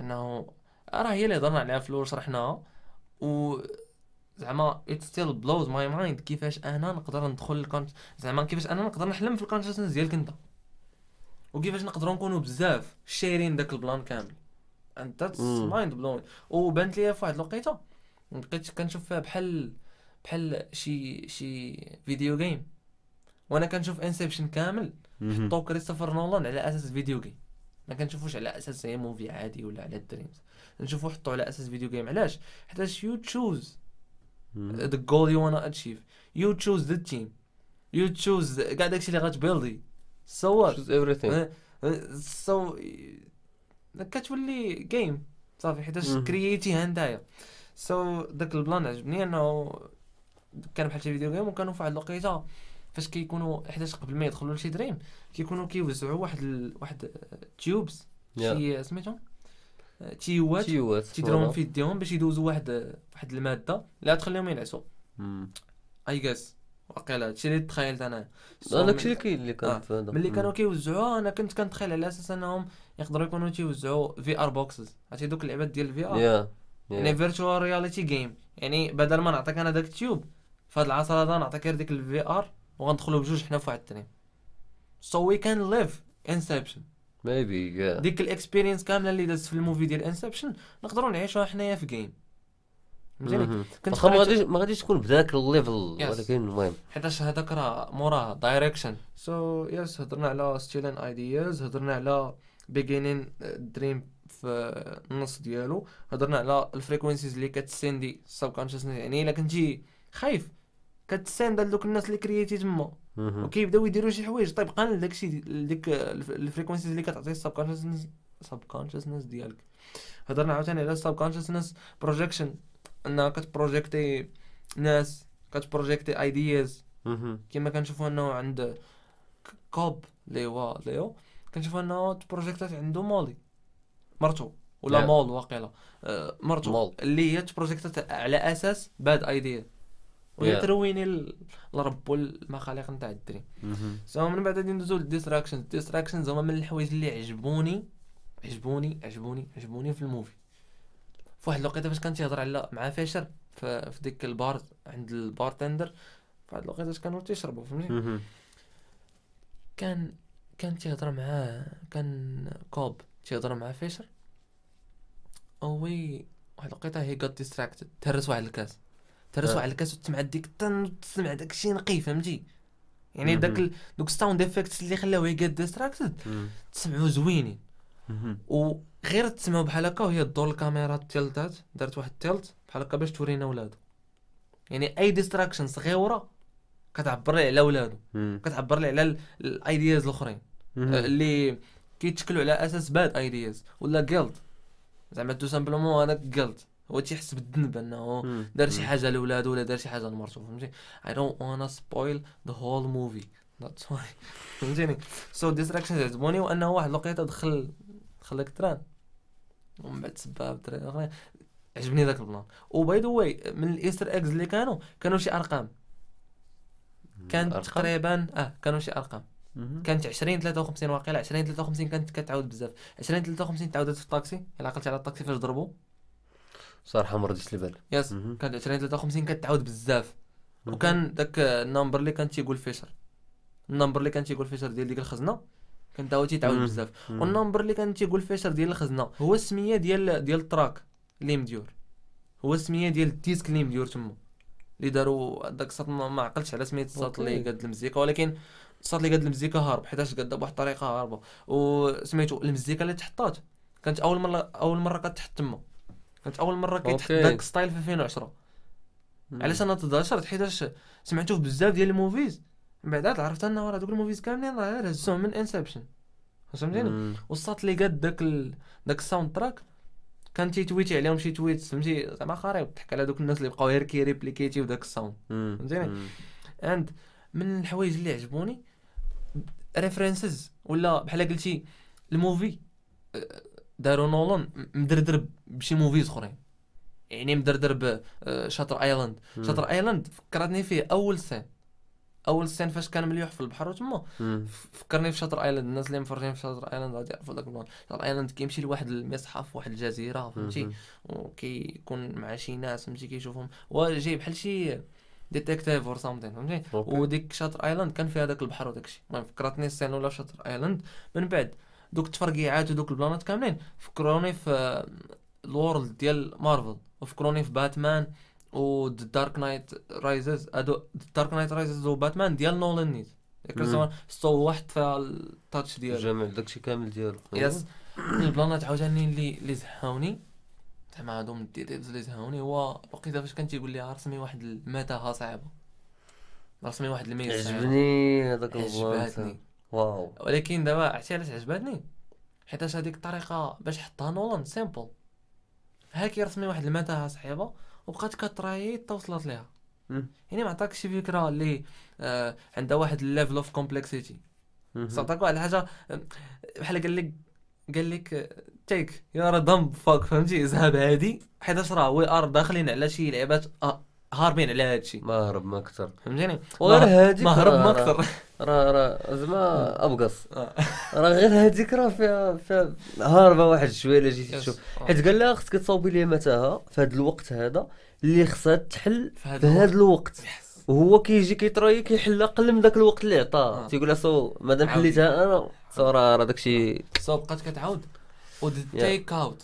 إنه راه هي اللي هضرنا عليها في الأول شرحناها و زعما it still blows my mind كيفاش أنا نقدر ندخل الكونت زعما كيفاش أنا نقدر نحلم في ال consciousness ديالك انت. وكيفاش نقدروا نكونوا بزاف share ين داك البلان كامل. مم. mind blowing وبانت لي في واحد الوقيته بقيت كنشوف فيها بحال بحال شي شي video game وأنا كنشوف Inception كامل. حطوا كريستوفر نولان على أساس video game ما كنشوفوش على أساس هي movie عادي ولا على ال dreams. نشوفو حطوا على أساس video game علاش؟ حيتاش you choose the goal you wanna achieve. You choose the team. You choose كاع داكشي اللي what Choose everything. أه، أه، so كتولي game صافي حيتاش مهم. كرييتيها نتايا so داك البلان عجبني أنه كان بحال شي video game وكانوا في واحد الوقيتة. فاش كيكونوا حيتاش قبل ما يدخلوا لشي dream كيكونوا كيوزعوا واحد ال... واحد tubes شي سميتهم؟ أه، تيوات تيوات تيديروهم voilà. في يديهم باش يدوزوا واحد واحد المادة اللي غتخليهم ينعسوا. I guess واقيلا هادشي اللي تخيلت أنا. داكشي اللي كاين اللي آه، كان في هذا. ملي. كانوا كيوزعوها أنا كنت كنتخيل على أساس أنهم يقدروا يكونوا تيوزعوا VR boxes عرفتي دوك اللعبات ديال ال VR يعني. virtual reality game يعني بدل ما نعطيك أنا داك ال tube في هذا العصر هذا نعطيك غير ديك ال VR وغندخلوا بجوج حنا في واحد ال dream so we can live Inception maybe yeah ديك ال experience كاملة اللي دازت في ال movie ديال Inception نقدروا نعيشوها حنايا في game فهمتيني مهم. كنت واخا ما غاديش ما غاديش تكون بداك ال level Yes. ولكن المهم. حيتاش هذاك راه موراه direction so yes هضرنا على stealing ideas هضرنا على beginning dream في النص ديالو هضرنا على ال frequencies اللي كتسيندي ال subconsciousness يعني إلا كنتي خايف كتساند لدوك الناس اللي كرييتي تما. وكيبداو يديروا شي حوايج. طبقا لداكشي ديك ال frequencies اللي كتعطي ال subconsciousness subconsciousness ديالك. هضرنا عاوتاني على ال subconsciousness projection أنها كتبروجيكتي ناس كتبروجيكتي ideas. كما كنشوفوا أنه عند كوب اللي هو ليو. كنشوفوا أنه تبروجيكتات عنده مولي. مرتو. ولا. مول واقيلا. آه، مرتو. اللي هي تبروجيكتات على أساس bad idea وهي Yeah. ترويني ال- الرب والمخالق نتاع ال dream مهم. so من بعد غادي ندوزو لل distractions ال distractions هما من الحوايج اللي عجبوني عجبوني عجبوني عجبوني في ال movie. في واحد الوقيته فاش كان تيهضر على مع فيشر في, ديك البار عند ال bartender في واحد الوقيته كانوا تيشربوا فهمتي. كان كان تيهضر معاه كان كوب تيهضر مع فيشر. وي واحد الوقيته هي got distracted. تهرس واحد الكاس. تهرس آه. واحد الكاس وتسمع ديك الطن وتسمع داك الشيء نقي فهمتي يعني داك. دوك sound effects اللي خلاوه يقاد distracted. تسمعوا زوينين. وغير تسمعوا بحال هكا وهي دور الكاميرا تيلتات دارت واحد ال tilt بحال هكا باش تورينا ولادو يعني أي distraction صغيره كتعبر لي على ولادو. كتعبر لي على ال ideas الأخرين مهم. اللي كيتشكلوا على أساس bad ideas ولا guilt زعما tout simplement هذاك guilt هو تيحس بالذنب انه. دار شي. حاجة لولادو ولا دار شي حاجة لمرتو فهمتي؟ I don't wanna spoil the whole movie. That's why. فهمتيني؟ so distractions عجبوني وأنه واحد الوقيته دخل دخل لك التران ومن بعد سباب الدراري الاخرين عجبني ذاك البلان. و by the way من ال Easter eggs اللي كانوا كانوا شي أرقام. كانت؟ تقريبا آه كانوا شي أرقام. كانت 20 53 واقيلا 20 53 كانت كتعاود بزاف. 20 53 تعاودت في الطاكسي الا عقلتي على الطاكسي فاش ضربوا صراحة ما رديتش البال yes. كانت 20 53 كتعاود بزاف. وكان داك ال number اللي كان تيقول فيشر ال number اللي كان تيقول فيشر ديال ديك الخزنة كان تا هو تيتعاود. بزاف. وال number اللي كان تيقول فيشر ديال الخزنة هو السمية ديال ديال ال track اللي مديور هو السمية ديال ال disque اللي مديور تما اللي داروا داك الصوت ما عقلتش على سمية الصوت اللي. قاد المزيكا ولكن الصوت اللي قاد المزيكا هارب حيتاش قاد بواحد الطريقة هاربة وسميتو المزيكا اللي تحطات كانت أول مرة أول مرة كتحط تما كانت أول مرة كيتحط. داك style في 2010 مهم. علاش أنا تداشرت حيتاش سمعتو في بزاف ديال ال movies من بعد عاد عرفت أنه راه دوك ال movies كاملين راه غير هزوهم من انسبشن فهمتيني. والصوت اللي قاد داك ال... داك ال soundtrack كان تيتويتي عليهم شي tweets فهمتي زعما خريب ضحك على دوك الناس اللي بقاو غير كيريبليكيتيو داك ال sound. فهمتيني؟ and من الحوايج اللي عجبوني references ولا بحال قلتي ال movie داروا نولان مدردر بشي موفيز اخرين. يعني مدردر بشاتر آيلاند. مم. شاتر آيلاند فكرتني فيه أول scene. أول scene فاش كان مليوح في البحر وتما. فكرني في شاطر آيلاند. الناس اللي مفرجين في شاطر آيلاند غادي يعرفوا داك البلان شاطر آيلاند كيمشي لواحد المصحة واحد الجزيرة فهمتي. وكيكون مع شي ناس فهمتي؟ كيشوفهم. هو جاي بحال شي detective or something فهمتي. وديك شاطر آيلاند كان فيها داك البحر وداك الشيء المهم فكرتني ال scene في شاطر آيلاند. من بعد دوك التفرقيعات ودوك البلانات كاملين. فكروني في آه، ال world ديال مارفل وفكروني في باتمان و دارك نايت رايزز هادو دارك نايت رايزز وباتمان ديال نولان نيت. so واحد فيها ال touch ديالو جامع داكشي كامل ديالو yes البلانات عاوتاني اللي اللي زهاوني. زعما هادو من ال details اللي زهاوني. هو الوقيته فاش كان تيقول لي رسمي واحد المتاهه صعيبة. رسمي واحد ال maze. عجبني هذاك البلان. واو. ولكن دابا عرفتي علاش عجباتني؟ حيتاش هذيك الطريقة باش حطها نولان simple هاكي رسمي واحد المتاهة صعيبه وبقات كتراي حتى وصلت ليها. يعني ما عطاكش شي فكرة اللي آه عندها واحد ال level of complexity مهم. صعطاك واحد الحاجة بحال قال لك قال لك تيك يا راه dumb fuck فهمتي؟ ذهب هادي حيتاش راه we are داخلين على شي لعبات آه هاربين على هادشي ما هرب ما أكثر فهمتيني وغير ما- هاديك ما هرب ما أكثر راه راه زعما أبقص. آه. راه غير هاديك راه فيها فيها هاربة واحد شوية إلا جيتي. تشوف. آه. حيت قال لها خصك تصاوبي لي متاهه في هذا الوقت هذا اللي خصها تحل في هذا الوقت. وهو كيجي كيتراي كيحل أقل من ذاك الوقت اللي عطاه آه. تيقول لها so مادام. حليتها أنا so راه راه داكشي so بقات كتعاود. و take out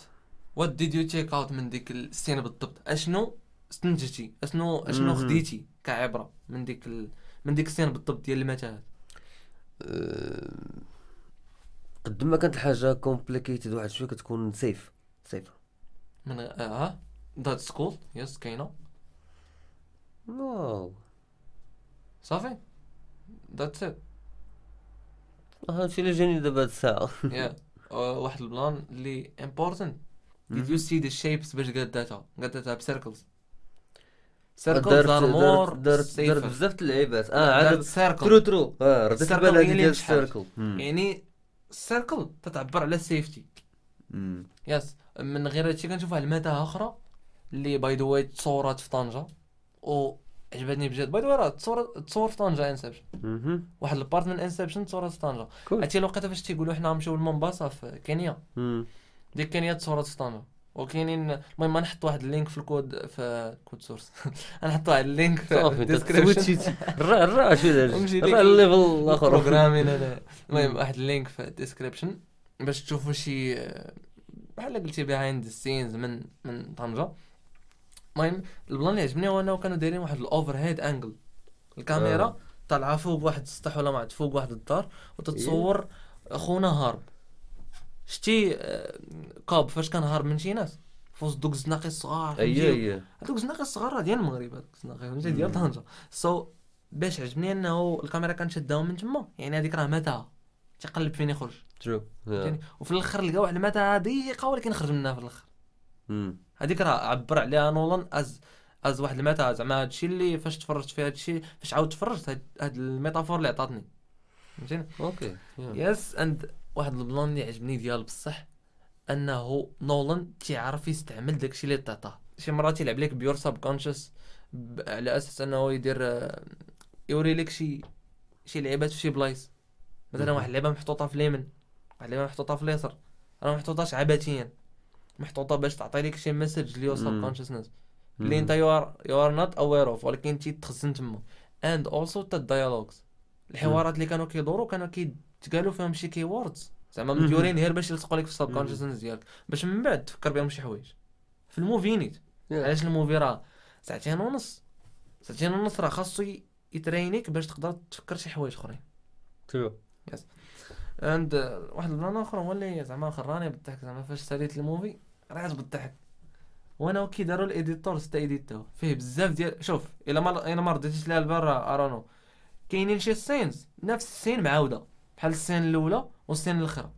what did you take out من ديك ال scene بالضبط؟ أشنو استنتجتي اشنو اشنو. خديتي كعبرة من ديك ال... من ديك ال scene بالضبط ديال المتاهات أه، قد ما كانت الحاجة complicated واحد شوية كتكون safe safe من آه that's cool yes كاينة. واو. صافي. that's it هادشي اللي جاني دابا هاد الساعة. yeah واحد البلان اللي important did you see the shapes باش قاداتها قاداتها ب circles circles that are more دارت, دارت بزاف اللعيبات آه عاد true circle true آه رديت البال اللي ديال. ال circle يعني ال circle تتعبر على ال safety yes من غير هادشي كنشوف واحد المتاهه أخرى اللي by the way تصورات في طنجة. و عجبتني بجد. by the way راه تصور تصور في طنجة Inception واحد ال part من Inception تصورات في طنجة. عرفتي الوقيته فاش تيقولوا حنا نمشيو لمومباسا في كينيا. ديك كينيا تصورات في طنجة. وكاينين المهم نحط واحد ال link في الكود في code source نحط واحد ال link في ال description الرا الرا شو الرا ال level الآخر. programming أنا المهم واحد ال link في ال description باش تشوفوا شي بحال قلتي behind the scenes من من طنجة. المهم البلان اللي عجبني هو إنه كانوا دايرين واحد ال overhead angle الكاميرا آه. طالعة فوق واحد السطح ولا ما عرفت فوق واحد الدار وتتصور خونا هارب. شتي آه، Cobb فاش كان هارب من شي ناس؟ وسط دوك الزناقي الصغار اي؟ اي هذوك الزناقي الصغار راه ديال المغرب هذوك الزناقي فهمتي؟ ديال طنجة. so باش عجبني أنه الكاميرا كانت شداهم من تما. يعني هذيك راه متاهه تيقلب فين يخرج؟ true وفي الآخر لقى واحد المتاهه ضيقه ولكن خرج منها في الآخر. هذيك راه عبر عليها نولان as as واحد المتاهه زعما هادشي اللي فاش تفرجت في هادشي فاش عاود تفرجت هاد, هاد ال metaphor اللي عطاتني. فهمتيني؟ okay yes and واحد البلان اللي عجبني ديال بصح انه نولان تيعرف يستعمل داكشي اللي تعطاه شي مرات تيلعب لك ب your subconscious على أساس أنه يدير آه، يوري لك شي شي لعيبات في شي بلايص. مثلا. واحد اللعبه محطوطة في اليمين واحد اللعبه محطوطة في اليسار. راه محطوطاش عبثيا محطوطة باش تعطي لك شي message ل your sub مم. consciousness اللي انت you are you are not aware of ولكن تيتخزن تما. and also تا ال dialogues الحوارات اللي كانوا كيدوروا كانوا كيتقالوا فيهم شي key words زعما. مديورين غير باش يلصقوا لك في ال sub. consciousness ديالك. باش من بعد تفكر بهم شي حوايج. في ال movie نيت. علاش ال movie راه ساعتين ونص؟ ساعتين ونص راه خاصو يترينيك باش تقدر تفكر شي حوايج اخرين. true and واحد البلان آخر هو اللي زعما خراني بالضحك. زعما فاش ساليت ال movie راه بالضحك. وأنا كي داروا الايديتور ستا ايديتو فيه بزاف ديال شوف إلا ما إلا ما رديتيش ليها البال راه ارونو كاينين شي scenes نفس ال scene معاودة. بحال ال scene الأولى وال scene الاخرى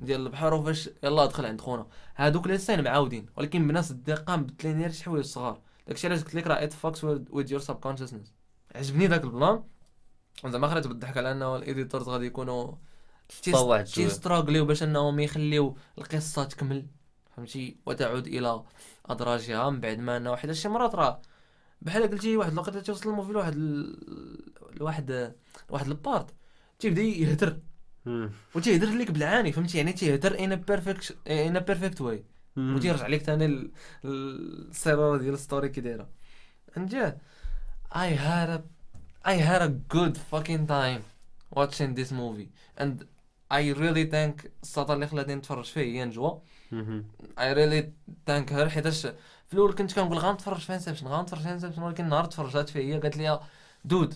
ديال البحر وفاش يلا دخل عند خونا. هادوك لي scene معاودين ولكن بنفس الدقه مبدلين غير شي حوايج صغار داكشي علاش قلت لك راه it fucks with your subconsciousness عجبني داك البلان. زعما خرجت بالضحك على أنه ال editors غادي يكونوا واحد. تيستراغليو باش انهم يخليو القصة تكمل. فهمتي؟ وتعود إلى أدراجها. من بعد ما أنه حيت شي مرات راه بحال قلتي واحد الوقيته توصل ال movie لواحد ال- لواحد لواحد ال part. تيبدا يهدر. وتيهدر لك بالعاني فهمتي يعني تيهدر in perfect in perfect way. وتيرجع لك ثاني ال- ال- السيرورة ديال ال story كي دايرة yeah I had a I had a good fucking time watching this movie and I really thank السطر اللي خلاتني نتفرج فيه هي نجوى. I really thank her حيتاش في الأول كنت كنقول غنتفرج في Inception غنتفرج في Inception ولكن النهار تفرجت فيه هي قالت لي dude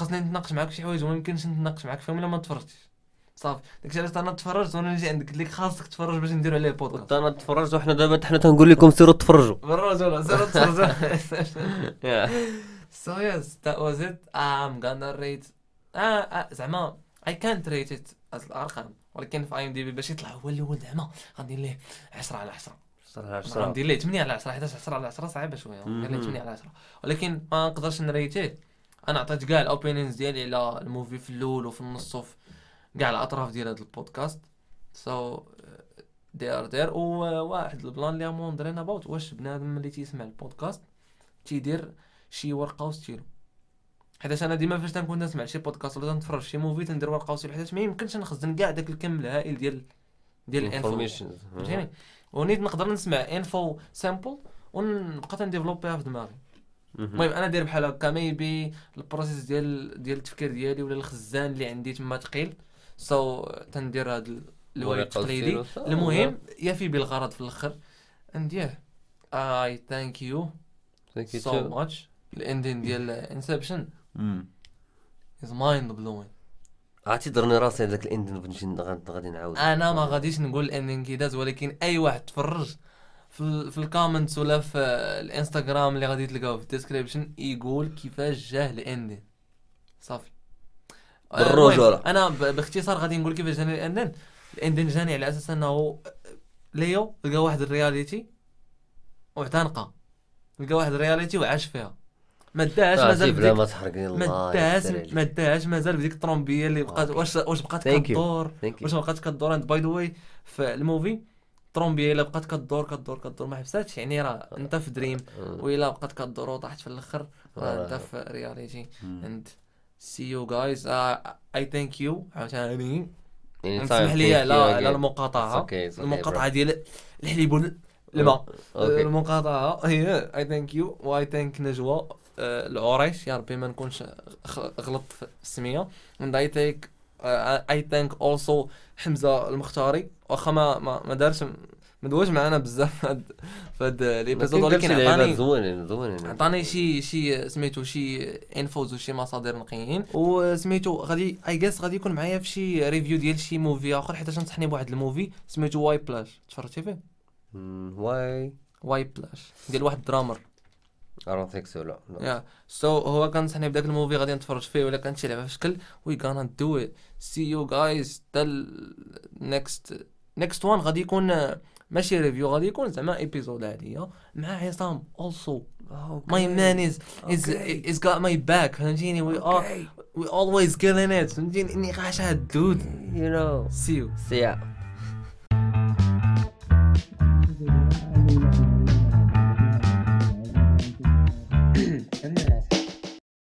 خاصني نتناقش معاك في شي حوايج وما يمكنش نتناقش معاك فيهم إلا ما تفرجتش. صافي. داكشي علاش أنا تفرجت وأنا نجي عندك. قلت لك خاصك تفرج باش نديرو عليه بودكاست أنا تفرجت وحنا دابا حنا تنقول لكم سيروا تفرجوا. بالرجل سير تفرج Yeah. So yes, that was it. I'm gonna rate آه آه زعما I can't rate it as الأرقام. ولكن في IMDb باش يطلع هو الأول زعما غندير ليه 10 على 10 صراحة صراحة. غندير ليه 8 على 10 حيتاش 10 على 10 صعيبة شوية. غندير ليه مهم. 8 على 10 ولكن ما نقدرش نريتيه. أنا عطيت كاع ال opinions ديالي على ال movie في الأول وفي النص وفي كاع الأطراف ديال هذا البودكاست. Uh, they are there. وواحد البلان اللي wondering about واش بنادم اللي تيسمع البودكاست تيدير شي ورقة وستيلو حيتاش أنا ديما فاش تنكون نسمع شي بودكاست ولا تنتفرج شي movie تندير ورقة وستيلو حيتاش ما يمكنش نخزن كاع داك الكم الهائل ديال ديال ال info. فهمتيني؟ ونيت نقدر نسمع info simple ونبقى تنديفلوبيها في دماغي. المهم أنا داير بحال هكا maybe ال process ديال ديال التفكير ديالي ولا الخزان اللي عندي تما ثقيل so تندير هذا ال- الوعي ورقة التقليدي. المهم يفي بالغرض في الآخر. I thank you Thank you so too. much. ال ending ديال Inception is mind blowing عرفتي ضرني راسي هذاك غاد- غادي نعاود. أنا ما غاديش نقول ال ending كي داز ولكن أي واحد تفرج في في ال comments ولا في الانستغرام اللي غادي تلقاو في ال description يقول كيفاش جاه ال ending صافي آه، بالرجولة. المهم، أنا باختصار غادي نقول كيفاش جاني ال ending ال ending جاني على أساس أنه ليو لقى واحد ال reality واعتنقها لقى واحد ال reality وعاش فيها ما داش آه، مازال سي في بلا ديك ما تحرقني ما عليك. ما داش مازال في ديك الطرومبيه اللي بقات. واش واش بقات. كدور. واش ما بقاتش كدور and by the way في ال movie الطرومبيه إلا بقات كدور كدور كدور. ما حبساتش يعني راه أنت في dream آه. وإلا بقات كدور. وطاحت في الأخر. راه آه. أنت في reality. and see you guys I thank you عاوتاني. Anytime, نسمح لي على على. المقاطعة. المقاطعة. ديال الحليب والماء أوكي. المقاطعة. هي I thank you و I thank نجوى. آه، العريش. يا ربي ما نكونش غلطت في السمية. I take uh, I thank also حمزة المختاري. واخا ما ما, ما دارش ما دواش معنا بزاف هاد في هاد l'épisode ولكن عطاني زوينين زوينين عطاني شي شي سميتو شي infos وشي مصادر نقيين. وسميتو غادي I guess غادي يكون معايا في شي review ديال شي movie آخر حيت نصحني بواحد ال movie. سميتو Whiplash تفرجتي فيه؟ واي Whiplash ديال واحد drummer don't think so لا. يا so هو كنصحني بداك ال movie غادي نتفرج فيه ولا كانت شي لعبه في شكل. we gonna do it see you guys حتى next next one غادي يكون آه، ماشي review غادي يكون زعما épisode عاديه مع عصام also my man is is is got my back فهمتيني؟ we are we always killing it فهمتيني؟ إني غاش هاد ال dude You know. سي يو See ya.